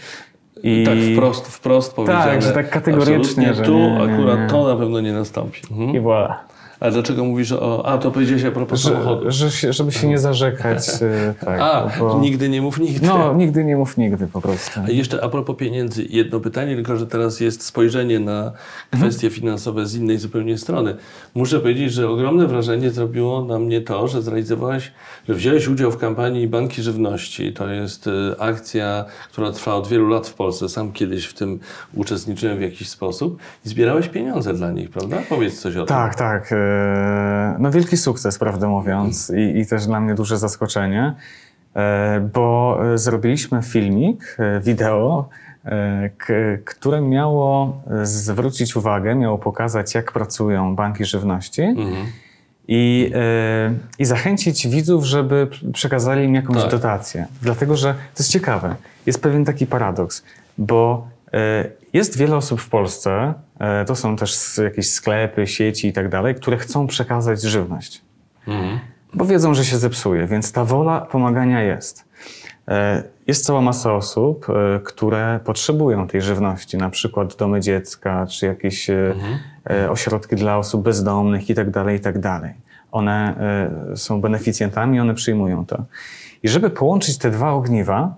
I Tak wprost, wprost powiedziane. że tak kategorycznie, Absolutnie że tu nie, nie, akurat nie. to na pewno nie nastąpi. Mhm. I voilà. A dlaczego mówisz o... A, to powiedziałeś a propos samochodu. Że, że się, żeby się nie zarzekać. y, tak, A, bo- nigdy nie mów nigdy. No, nigdy nie mów nigdy po prostu. A jeszcze a propos pieniędzy, jedno pytanie, tylko że teraz jest spojrzenie na kwestie finansowe z innej zupełnie strony. Muszę powiedzieć, że ogromne wrażenie zrobiło na mnie to, że zrealizowałeś, że wziąłeś udział w kampanii Banki Żywności. To jest y, akcja, która trwa od wielu lat w Polsce. Sam kiedyś w tym uczestniczyłem w jakiś sposób i zbierałeś pieniądze dla nich, prawda? Powiedz coś o tym. Tak, tak. E, No wielki sukces, prawdę mówiąc, i, i też dla mnie duże zaskoczenie, e, bo e, zrobiliśmy filmik, e, wideo, e, które miało zwrócić uwagę, miało pokazać, jak pracują banki żywności Mhm. i, i zachęcić widzów, żeby przekazali im jakąś Tak. dotację. Dlatego, że to jest ciekawe. Jest pewien taki paradoks, bo jest wiele osób w Polsce, e, to są też jakieś sklepy, sieci i tak dalej, które chcą przekazać żywność. Mhm. Bo wiedzą, że się zepsuje, więc ta wola pomagania jest. E, Jest cała masa osób, e, które potrzebują tej żywności, na przykład domy dziecka, czy jakieś e, ośrodki dla osób bezdomnych i tak dalej, i tak dalej. One są beneficjentami, one przyjmują to. I żeby połączyć te dwa ogniwa,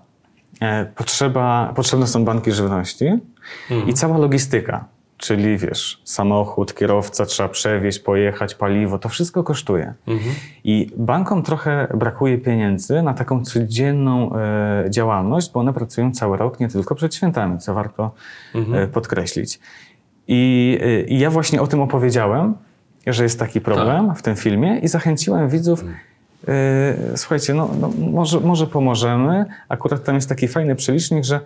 potrzeba, potrzebne są banki żywności i cała logistyka. Czyli wiesz, samochód, kierowca, trzeba przewieźć, pojechać, paliwo, to wszystko kosztuje. I bankom trochę brakuje pieniędzy na taką codzienną e, działalność, bo one pracują cały rok, nie tylko przed świętami, co warto e, podkreślić. I, e, I ja właśnie o tym opowiedziałem, że jest taki problem w tym filmie i zachęciłem widzów. e, Słuchajcie, no, no może, może pomożemy. Akurat tam jest taki fajny przelicznik, że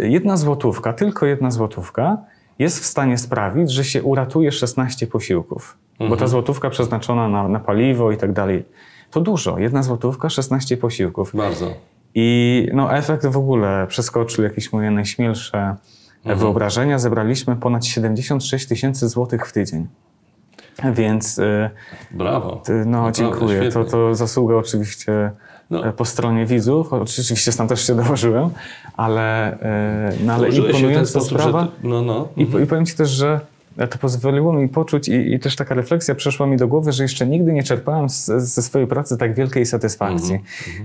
jedna złotówka, tylko jedna złotówka jest w stanie sprawić, że się uratuje 16 posiłków. Bo ta złotówka przeznaczona na, na paliwo i tak dalej, to dużo. Jedna złotówka, 16 posiłków. Bardzo. I no, efekt w ogóle przeskoczył jakieś moje najśmielsze wyobrażenia. Zebraliśmy ponad 76 tysięcy złotych w tydzień. Więc y, Brawo. no, Naprawdę dziękuję. To, to zasługa oczywiście No. e, po stronie widzów. Oczywiście sam też się dołożyłem, ale, y, no, ale imponująca sprawa. ty- No, no. I, po- I powiem Ci też, że to pozwoliło mi poczuć i, i też taka refleksja przeszła mi do głowy, że jeszcze nigdy nie czerpałem z, ze swojej pracy tak wielkiej satysfakcji.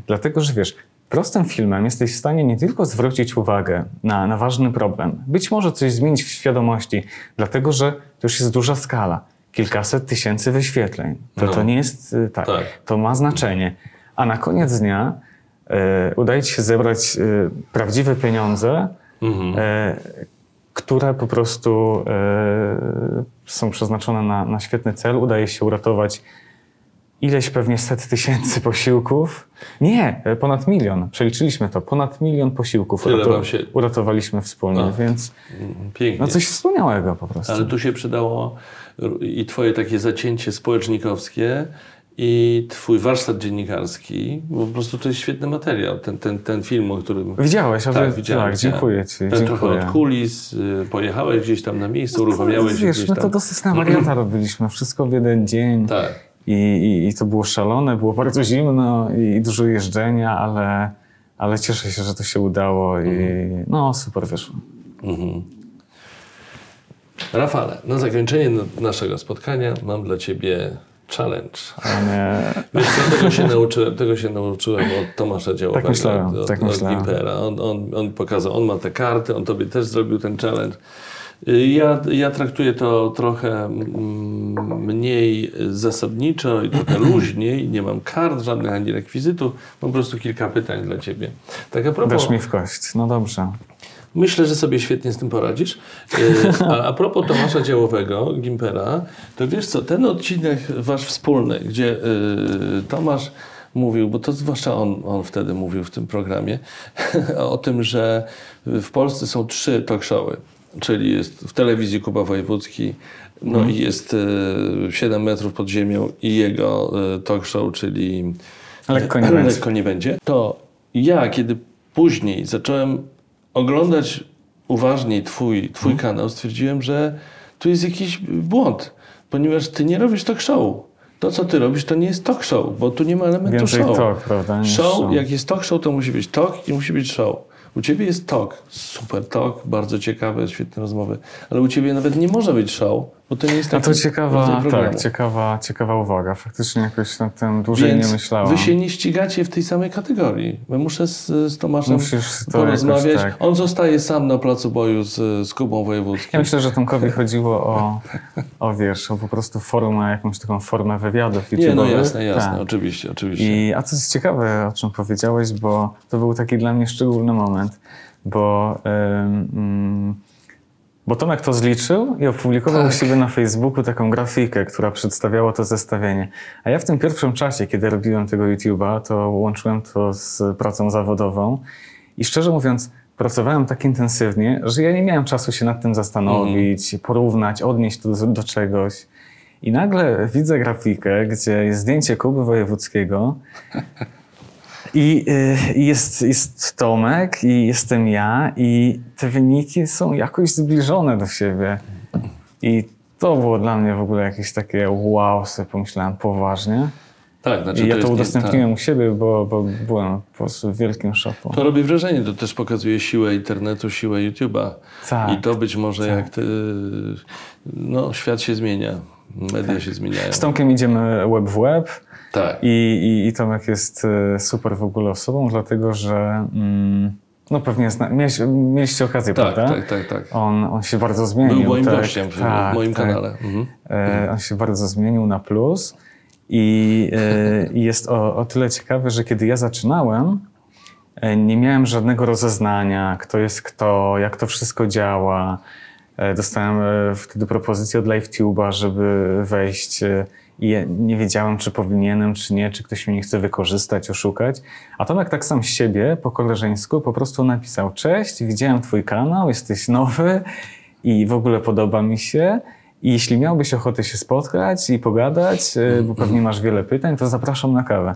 Dlatego, że wiesz, prostym filmem jesteś w stanie nie tylko zwrócić uwagę na, na ważny problem, być może coś zmienić w świadomości, dlatego, że to już jest duża skala. Kilkaset tysięcy wyświetleń. To, No. to nie jest y, tak. Tak. To ma znaczenie. A na koniec dnia e, udaje Ci się zebrać e, prawdziwe pieniądze, Mhm. e, które po prostu są przeznaczone na, na świetny cel. Udaje się uratować ileś pewnie set tysięcy posiłków. Nie, ponad milion. Przeliczyliśmy to. Ponad milion posiłków się- uratowaliśmy wspólnie, A. więc Pięknie. no coś wspaniałego po prostu. Ale tu się przydało i twoje takie zacięcie społecznikowskie i twój warsztat dziennikarski, bo po prostu to jest świetny materiał, ten, ten, ten film, o którym... Widziałeś, ale Tak, widziałem. tak, dziękuję Ci. Ten trochę Dziękuję. od kulis, y, pojechałeś gdzieś tam na miejsce, uruchamiałeś Wiesz, gdzieś tam. to dosyć na wariata robiliśmy. Wszystko w jeden dzień. Tak. I, i, I to było szalone, było bardzo zimno i dużo jeżdżenia, ale, ale cieszę się, że to się udało i no super wyszło. Rafale, na zakończenie naszego spotkania mam dla ciebie challenge. Ale Wiesz co, tego się nauczyłem, tego się nauczyłem od Tomasza Działowego, Tak myślałem, od, tak od. Gimpera. On, on, on pokazał, on ma te karty, on tobie też zrobił ten challenge. Ja, ja traktuję to trochę mm, mniej zasadniczo i trochę luźniej. Nie mam kart żadnych ani rekwizytów. Mam po prostu kilka pytań dla ciebie. Tak a propos, dasz mi w kość. No dobrze. Myślę, że sobie świetnie z tym poradzisz. E, A, a propos Tomasza Działowego, Gimpera, to wiesz co, ten odcinek wasz wspólny, gdzie e, Tomasz mówił, bo to zwłaszcza on, on wtedy mówił w tym programie, o tym, że w Polsce są trzy talk showy. Czyli jest w telewizji Kuba Wojewódzki, no Mhm. i jest e, 7 metrów pod ziemią i jego e, talk show, czyli Lekko nie lekko nie będzie. To ja, kiedy później zacząłem oglądać uważniej twój, twój Mhm. kanał, stwierdziłem, że tu jest jakiś błąd, ponieważ ty nie robisz talk show. To, co ty robisz, to nie jest talk show, bo tu nie ma elementu Więcej show. talk, prawda, Show, show. jak jest talk show, to musi być talk i musi być show. U ciebie jest talk, super talk, bardzo ciekawe, świetne rozmowy, ale u ciebie nawet nie może być show, bo to nie jest A taki to ciekawa, tak, ciekawa, ciekawa uwaga. Faktycznie jakoś nad tym dłużej Więc nie myślałem. wy się nie ścigacie w tej samej kategorii. Bo muszę z, z Tomaszem Musisz to porozmawiać. tak. On zostaje sam na placu boju z, z Kubą Wojewódzkim. Ja myślę, że Tomkowi chodziło o, o wiesz, o po prostu formę, jakąś taką formę wywiadów nie, no jasne, jasne, Tak. oczywiście, oczywiście. I, a co jest ciekawe, o czym powiedziałeś, bo to był taki dla mnie szczególny moment, bo, ym, bo Tomek to zliczył i opublikował Tak. u siebie na Facebooku taką grafikę, która przedstawiała to zestawienie. A ja w tym pierwszym czasie, kiedy robiłem tego YouTube'a, to łączyłem to z pracą zawodową i szczerze mówiąc, pracowałem tak intensywnie, że ja nie miałem czasu się nad tym zastanowić, porównać, odnieść to do, do czegoś. I nagle widzę grafikę, gdzie jest zdjęcie Kuby Wojewódzkiego i y, jest, jest Tomek i jestem ja i te wyniki są jakoś zbliżone do siebie. I to było dla mnie w ogóle jakieś takie wow, sobie pomyślałem poważnie. tak, znaczy I ja to nie- udostępniłem u siebie, bo, bo byłem po prostu w wielkim szoku. tak. To robi wrażenie, to też pokazuje siłę internetu, siłę YouTube'a. Tak, I to być może jak ty, no świat się zmienia, media się zmieniają. Z Tomkiem idziemy web w web. Tak. I, i, I Tomek jest e, super w ogóle osobą, dlatego że mm, no pewnie zna, miałeś, mieliście okazję, Tak, prawda? tak, tak, tak. On, on się bardzo zmienił. Był moim tak, gościem w, tak, w moim tak. kanale. Mhm. E, on się bardzo zmienił na plus i, e, jest o, o tyle ciekawy, że kiedy ja zaczynałem, e, nie miałem żadnego rozeznania, kto jest kto, jak to wszystko działa. E, Dostałem e, wtedy propozycję od LiveTube'a, żeby wejść e, i ja nie wiedziałem, czy powinienem, czy nie, czy ktoś mnie nie chce wykorzystać, oszukać. A Tomek tak sam z siebie, po koleżeńsku, po prostu napisał Cześć, widziałem twój kanał, jesteś nowy i w ogóle podoba mi się. I jeśli miałbyś ochotę się spotkać i pogadać, e, bo pewnie masz wiele pytań, to zapraszam na kawę.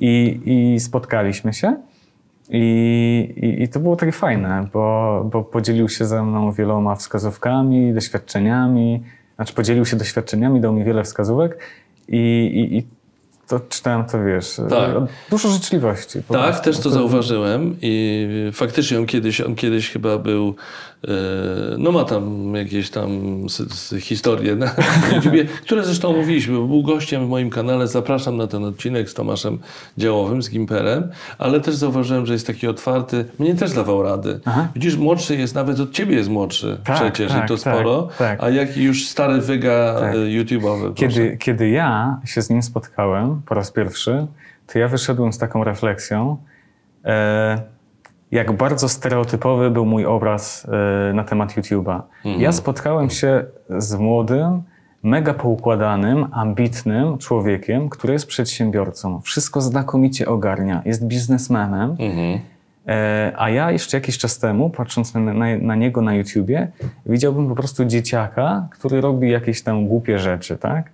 I, i spotkaliśmy się. I, i, I to było takie fajne, bo, bo podzielił się ze mną wieloma wskazówkami, doświadczeniami. Znaczy, podzielił się doświadczeniami, dał mi wiele wskazówek i, i, i to czytałem to, wiesz, Tak. e, dużo życzliwości. Tak, prostu. też to zauważyłem i faktycznie on kiedyś, on kiedyś chyba był, no ma tam jakieś tam historie na YouTubie, które zresztą mówiliśmy, bo był gościem w moim kanale, zapraszam na ten odcinek z Tomaszem Działowym, z Gimperem, ale też zauważyłem, że jest taki otwarty, mnie też dawał rady. Aha. Widzisz, młodszy jest, nawet od ciebie jest młodszy Tak, przecież tak, i to tak, sporo, tak. a jaki już stary wyga Tak. e, YouTube'owy. proszę. Kiedy, kiedy ja się z nim spotkałem po raz pierwszy, to ja wyszedłem z taką refleksją, e, jak bardzo stereotypowy był mój obraz e, na temat YouTube'a. Ja spotkałem się z młodym, mega poukładanym, ambitnym człowiekiem, który jest przedsiębiorcą. Wszystko znakomicie ogarnia, jest biznesmenem. Mhm. E, A ja jeszcze jakiś czas temu, patrząc na, na, na niego na YouTubie, widziałbym po prostu dzieciaka, który robi jakieś tam głupie rzeczy, tak?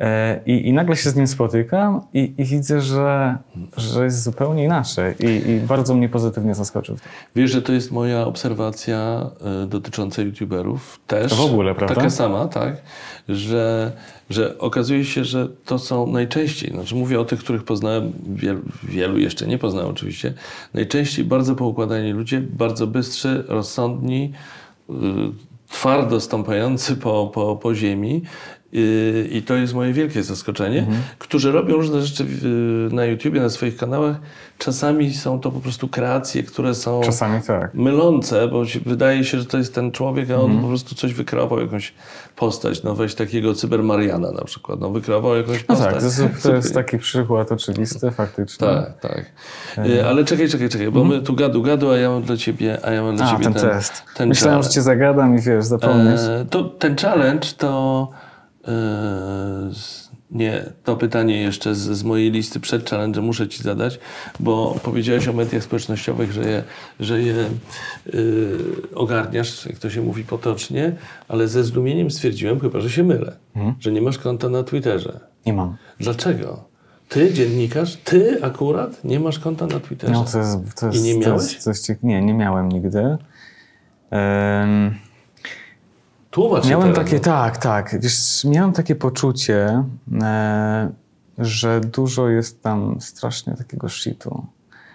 E, I, i nagle się z nim spotykam i, i widzę, że, że jest zupełnie inaczej. I, I bardzo mnie pozytywnie zaskoczył. Wiesz, że to jest moja obserwacja y, dotycząca YouTuberów też. W ogóle, prawda? Taka sama, tak. Że, że okazuje się, że to są najczęściej, znaczy mówię o tych, których poznałem, wielu, wielu jeszcze nie poznałem oczywiście, najczęściej bardzo poukładani ludzie, bardzo bystrzy, rozsądni, y, twardo stąpający po, po, po ziemi. I to jest moje wielkie zaskoczenie, Mhm. którzy robią różne rzeczy na YouTubie, na swoich kanałach. Czasami są to po prostu kreacje, które są Czasami tak. mylące, bo wydaje się, że to jest ten człowiek, a on Mhm. po prostu coś wykreował, jakąś postać. No weź takiego cybermariana na przykład. No wykreował jakąś No postać. tak, to jest, taki przykład oczywisty, faktycznie. Tak, tak. Y, Ale czekaj, czekaj, czekaj, bo my tu gadu, gadu, a ja mam dla ciebie, a ja mam dla Mhm. A, ciebie ten, ten, test. ten Myślałem, że challenge. cię zagadam i wiesz, zapomniesz. E, to ten challenge to e, Nie, to pytanie jeszcze z, z mojej listy przed challenge muszę Ci zadać, bo powiedziałeś o mediach społecznościowych, że je, że je yy, ogarniasz, jak to się mówi potocznie, ale ze zdumieniem stwierdziłem, chyba że się mylę, że nie masz konta na Twitterze. Nie mam. Dlaczego? Ty, dziennikarz, ty akurat nie masz konta na Twitterze. No, to jest, to jest, I nie to miałeś? jest coś ciek- Nie, nie miałem nigdy. Em, Tłumacz miałem takie, no. tak, tak. Wiesz, miałem takie poczucie, e, że dużo jest tam strasznie takiego shitu.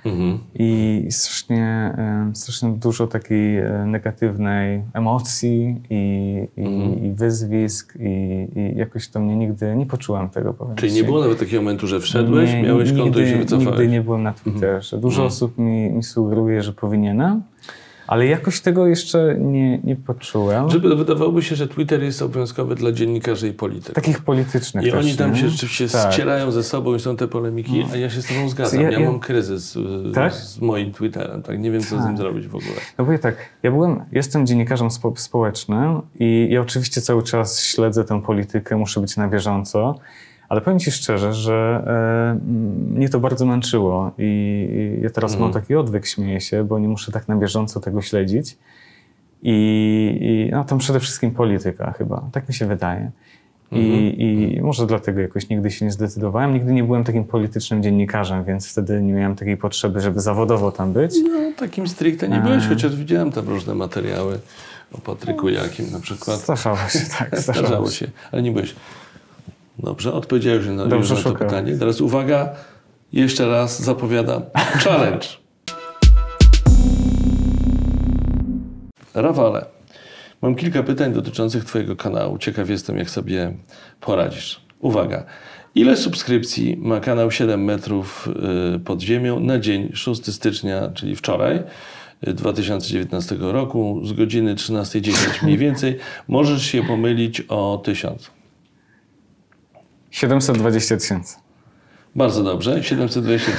Mhm. I strasznie, e, strasznie dużo takiej e, negatywnej emocji i, i, Mhm. i wyzwisk i, i jakoś to mnie nigdy nie poczułem tego, powiem Czyli nie było nawet takiego momentu, że wszedłeś, Nie, miałeś konto nigdy, i się wycofałeś? Nigdy nie byłem na Twitterze. Dużo Mhm. osób mi, mi sugeruje, że powinienem, ale jakoś tego jeszcze nie, nie poczułem. Żeby wydawałoby się, że Twitter jest obowiązkowy dla dziennikarzy i polityków. Takich politycznych I też, oni tam nie? się rzeczywiście Tak. ścierają ze sobą i są te polemiki, a ja się z tobą zgadzam. Ja- Ja, ja- mam kryzys y, Tak? z moim Twitterem, tak? Nie wiem, co z nim zrobić w ogóle. No bo ja tak, ja byłem, jestem dziennikarzem spo, społecznym i ja oczywiście cały czas śledzę tę politykę, muszę być na bieżąco, ale powiem Ci szczerze, że e, mnie to bardzo męczyło i, ja teraz mam taki odwyk, śmieję się, bo nie muszę tak na bieżąco tego śledzić. I, i no, tam przede wszystkim polityka chyba, tak mi się wydaje. I, I może dlatego jakoś nigdy się nie zdecydowałem. Nigdy nie byłem takim politycznym dziennikarzem, więc wtedy nie miałem takiej potrzeby, żeby zawodowo tam być. No, takim stricte nie byłeś, chociaż widziałem tam różne materiały o Patryku Jakim na przykład. Zdarzało się, tak, Zdarzało się, ale nie byłeś. Dobrze, odpowiedziałeś na, już Dobrze na to pytanie. Teraz uwaga, jeszcze raz zapowiadam. Challenge. Rafale, mam kilka pytań dotyczących Twojego kanału. Ciekaw jestem, jak sobie poradzisz. Uwaga. Ile subskrypcji ma kanał 7 metrów y, pod ziemią na dzień 6 stycznia, czyli wczoraj y, 2019 roku z godziny 13.10 mniej więcej? Możesz się pomylić o 1000. 720 tysięcy. Bardzo dobrze. 720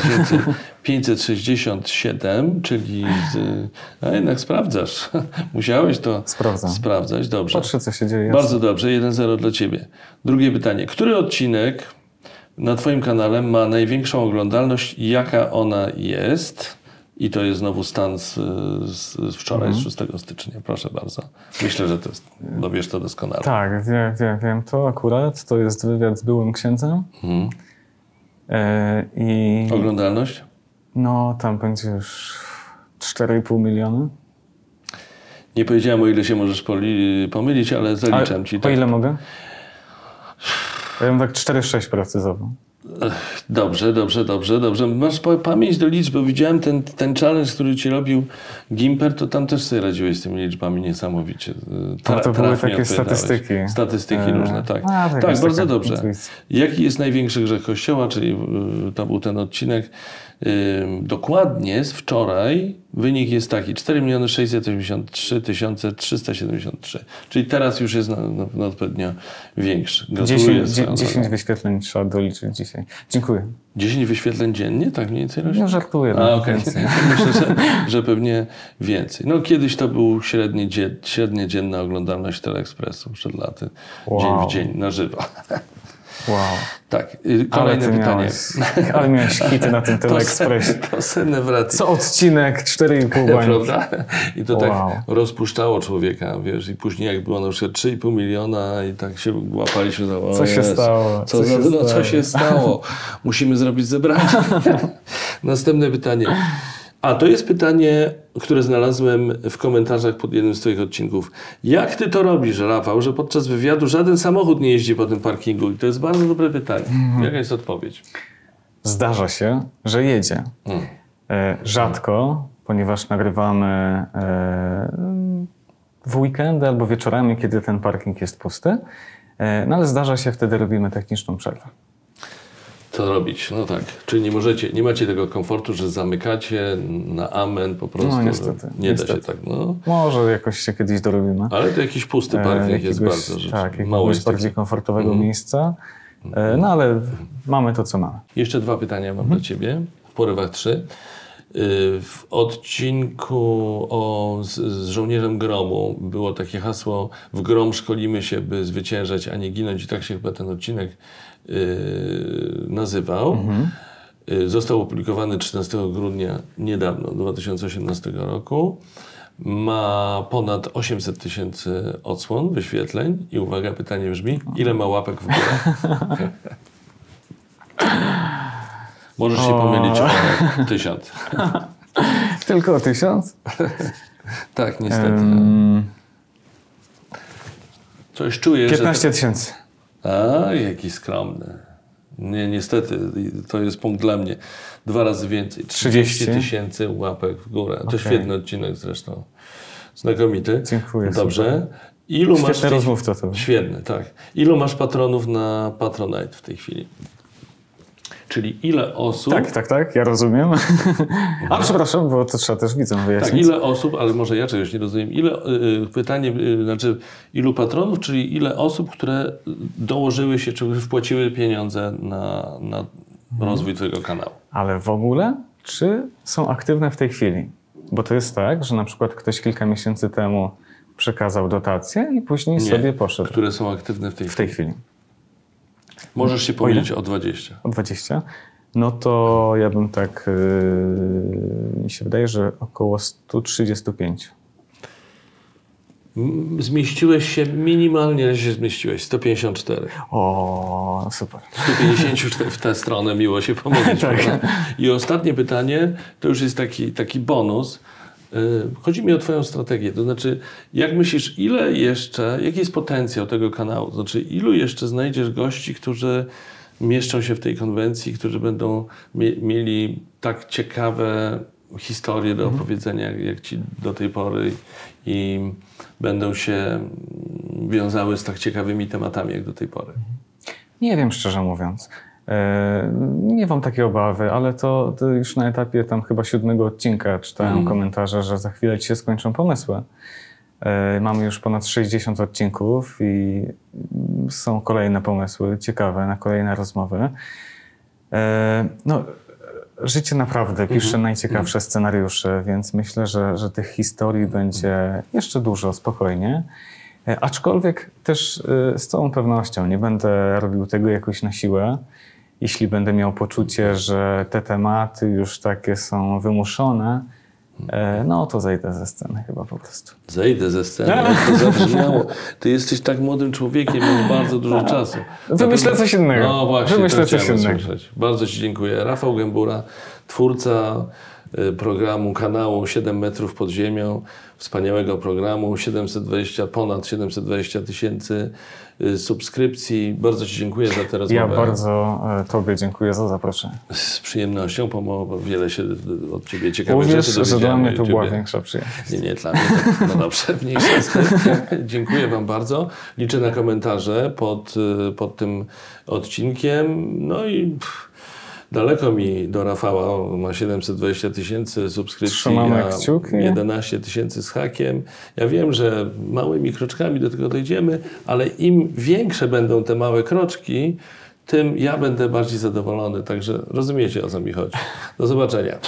567, czyli z, a jednak sprawdzasz. Musiałeś to Sprawdzam. sprawdzać. Dobrze. Patrzę, co się dzieje. Bardzo dobrze. 1-0 dla Ciebie. Drugie pytanie. Który odcinek na Twoim kanale ma największą oglądalność? Jaka ona jest? I to jest znowu stan z, z, z wczoraj, Mhm. z 6 stycznia. Proszę bardzo. Myślę, że to jest, dowiesz to doskonale. Tak, wiem, wiem, wiem to akurat. To jest wywiad z byłym księdzem. Mhm. E, I Oglądalność? no, tam będzie już 4,5 miliona. Nie powiedziałem, o ile się możesz pomylić, ale zaliczam A Ci. O Tak. ile mogę? Ja bym tak 4,6 precyzował. Dobrze, dobrze, dobrze, dobrze. Masz pa- pamięć do liczb, bo widziałem ten, ten challenge, który ci robił Gimper, to tam też sobie radziłeś z tymi liczbami niesamowicie. Tam to były takie statystyki. Statystyki E, różne, tak. a, tak, jakaś bardzo dobrze. Jaki jest największy grzech Kościoła, czyli y, to był ten odcinek. Dokładnie z wczoraj wynik jest taki 4 683 373. Czyli teraz już jest na, na, na odpowiednio większy. Gratuluję 10, swoją 10 drogą. wyświetleń trzeba doliczyć dzisiaj. Dziękuję. 10 wyświetleń dziennie, tak mniej więcej rośnie? No żartuję. A, no, więcej. Myślę, że, że pewnie więcej. No kiedyś to był średnie, dzie, średnia dzienna oglądalność Teleekspresu przed laty. Wow. Dzień w dzień, na żywo. Wow. Tak, y, Ale kolejne ty pytanie. miałeś, ale miałeś hity na tym Teleekspresie. Wraty. Co odcinek 4,5 bańki. Prawda? I to Wow. tak rozpuszczało człowieka, wiesz, i później jak było na przykład 3,5 miliona i tak się łapaliśmy za Co się stało? Co, Co się no, co stało? się stało? Musimy zrobić zebranie. Następne pytanie. A to jest pytanie, które znalazłem w komentarzach pod jednym z Twoich odcinków. Jak Ty to robisz, Rafał, że podczas wywiadu żaden samochód nie jeździ po tym parkingu? I to jest bardzo dobre pytanie. Mhm. Jaka jest odpowiedź? Zdarza się, że jedzie. E, rzadko, ponieważ nagrywamy e, w weekendy albo wieczorami, kiedy ten parking jest pusty. E, no ale zdarza się, wtedy robimy techniczną przerwę. Co robić? No tak. Czyli nie możecie, nie macie tego komfortu, że zamykacie na amen po prostu. No, niestety, Nie da niestety. się tak, no. Może jakoś się kiedyś dorobimy. Ale to jakiś pusty E, parking jest jakiegoś- bardzo rzecz. Tak, Mało jest bardziej komfortowego Mhm. miejsca. E, no ale mamy to, co mamy. Jeszcze dwa pytania mam Mhm. dla Ciebie. W porywach trzy. w odcinku o, z, z żołnierzem gromu było takie hasło w grom szkolimy się, by zwyciężać, a nie ginąć i tak się chyba ten odcinek nazywał. Y, Został opublikowany 13 grudnia niedawno, 2018 roku. Ma ponad 800 tysięcy odsłon, wyświetleń i uwaga, pytanie brzmi, ile ma łapek w górę? Możesz się pomylić o tysiąc. Tylko o tysiąc? Tak, niestety. Coś czuję, że... 15 tysięcy. A, jaki skromny. Nie, niestety, to jest punkt dla mnie. Dwa razy więcej. 30 30 tysięcy łapek w górę. To świetny odcinek zresztą. Znakomity. Dziękuję, Dobrze. Ilu masz Świetny tej... rozmówca to. Świetny, tak. Ilu masz patronów na Patronite w tej chwili? Czyli ile osób... Tak, tak, tak, ja rozumiem. A przepraszam, bo to trzeba też Tak, wyjaśnić. ile osób, ale może ja czegoś nie rozumiem. Ile, y, y, pytanie, y, znaczy ilu patronów, czyli ile osób, które dołożyły się, czy wpłaciły pieniądze na, na Mhm. rozwój Twojego kanału? Ale w ogóle, czy są aktywne w tej chwili? Bo to jest tak, że na przykład ktoś kilka miesięcy temu przekazał dotację i później Nie, sobie poszedł. Które są aktywne w tej W chwili. tej chwili. Możesz się pomylić o 20. O 20. No to ja bym tak, yy, mi się wydaje, że około 135. M- Zmieściłeś się minimalnie, ale się zmieściłeś. 154. O, super. 154 w tę stronę miło się pomylić. Tak. I ostatnie pytanie, to już jest taki, taki bonus. Yy, Chodzi mi o Twoją strategię. To znaczy, jak myślisz, ile jeszcze, jaki jest potencjał tego kanału? To znaczy, ilu jeszcze znajdziesz gości, którzy mieszczą się w tej konwencji, którzy będą mie- mieli tak ciekawe historie do opowiedzenia, jak, Ci do tej pory i będą się wiązały z tak ciekawymi tematami, jak do tej pory? Nie wiem, szczerze mówiąc. E, Nie mam takiej obawy, ale to, to już na etapie tam chyba siódmego odcinka czytałem komentarze, że za chwilę ci się skończą pomysły. E, Mamy już ponad 60 odcinków i mm, są kolejne pomysły ciekawe na kolejne rozmowy. E, No, życie naprawdę pisze najciekawsze scenariusze, więc myślę, że, że tych historii będzie jeszcze dużo, spokojnie. Aczkolwiek też z całą pewnością nie będę robił tego jakoś na siłę. Jeśli będę miał poczucie, że te tematy już takie są wymuszone, e, no to zejdę ze sceny chyba po prostu. Zejdę ze sceny, jak to zabrzmiało. Ty jesteś tak młodym człowiekiem, masz bardzo dużo czasu. Wymyślę coś innego. No właśnie, Wymyślę coś innego. usłyszeć. Bardzo Ci dziękuję. Rafał Gębura, twórca y, programu, kanału 7 metrów pod ziemią, wspaniałego programu, 720, ponad 720 tysięcy y, subskrypcji. Bardzo Ci dziękuję za tę rozmowę. Ja bardzo e, Tobie dziękuję za zaproszenie. Z przyjemnością, bo wiele się od Ciebie ciekawych Uwierz, rzeczy że dowiedziałem dla na mnie to była większa przyjemność. Nie, nie, dla mnie to, no dobrze, mniejsza z tym. Dziękuję Wam bardzo. Liczę na komentarze pod, y, pod tym odcinkiem. No i pff, daleko mi do Rafała, on ma 720 tysięcy subskrypcji, Trzymamy a kciuki. 11 tysięcy z hakiem. Ja wiem, że małymi kroczkami do tego dojdziemy, ale im większe będą te małe kroczki, tym ja będę bardziej zadowolony. Także rozumiecie, o co mi chodzi. Do zobaczenia.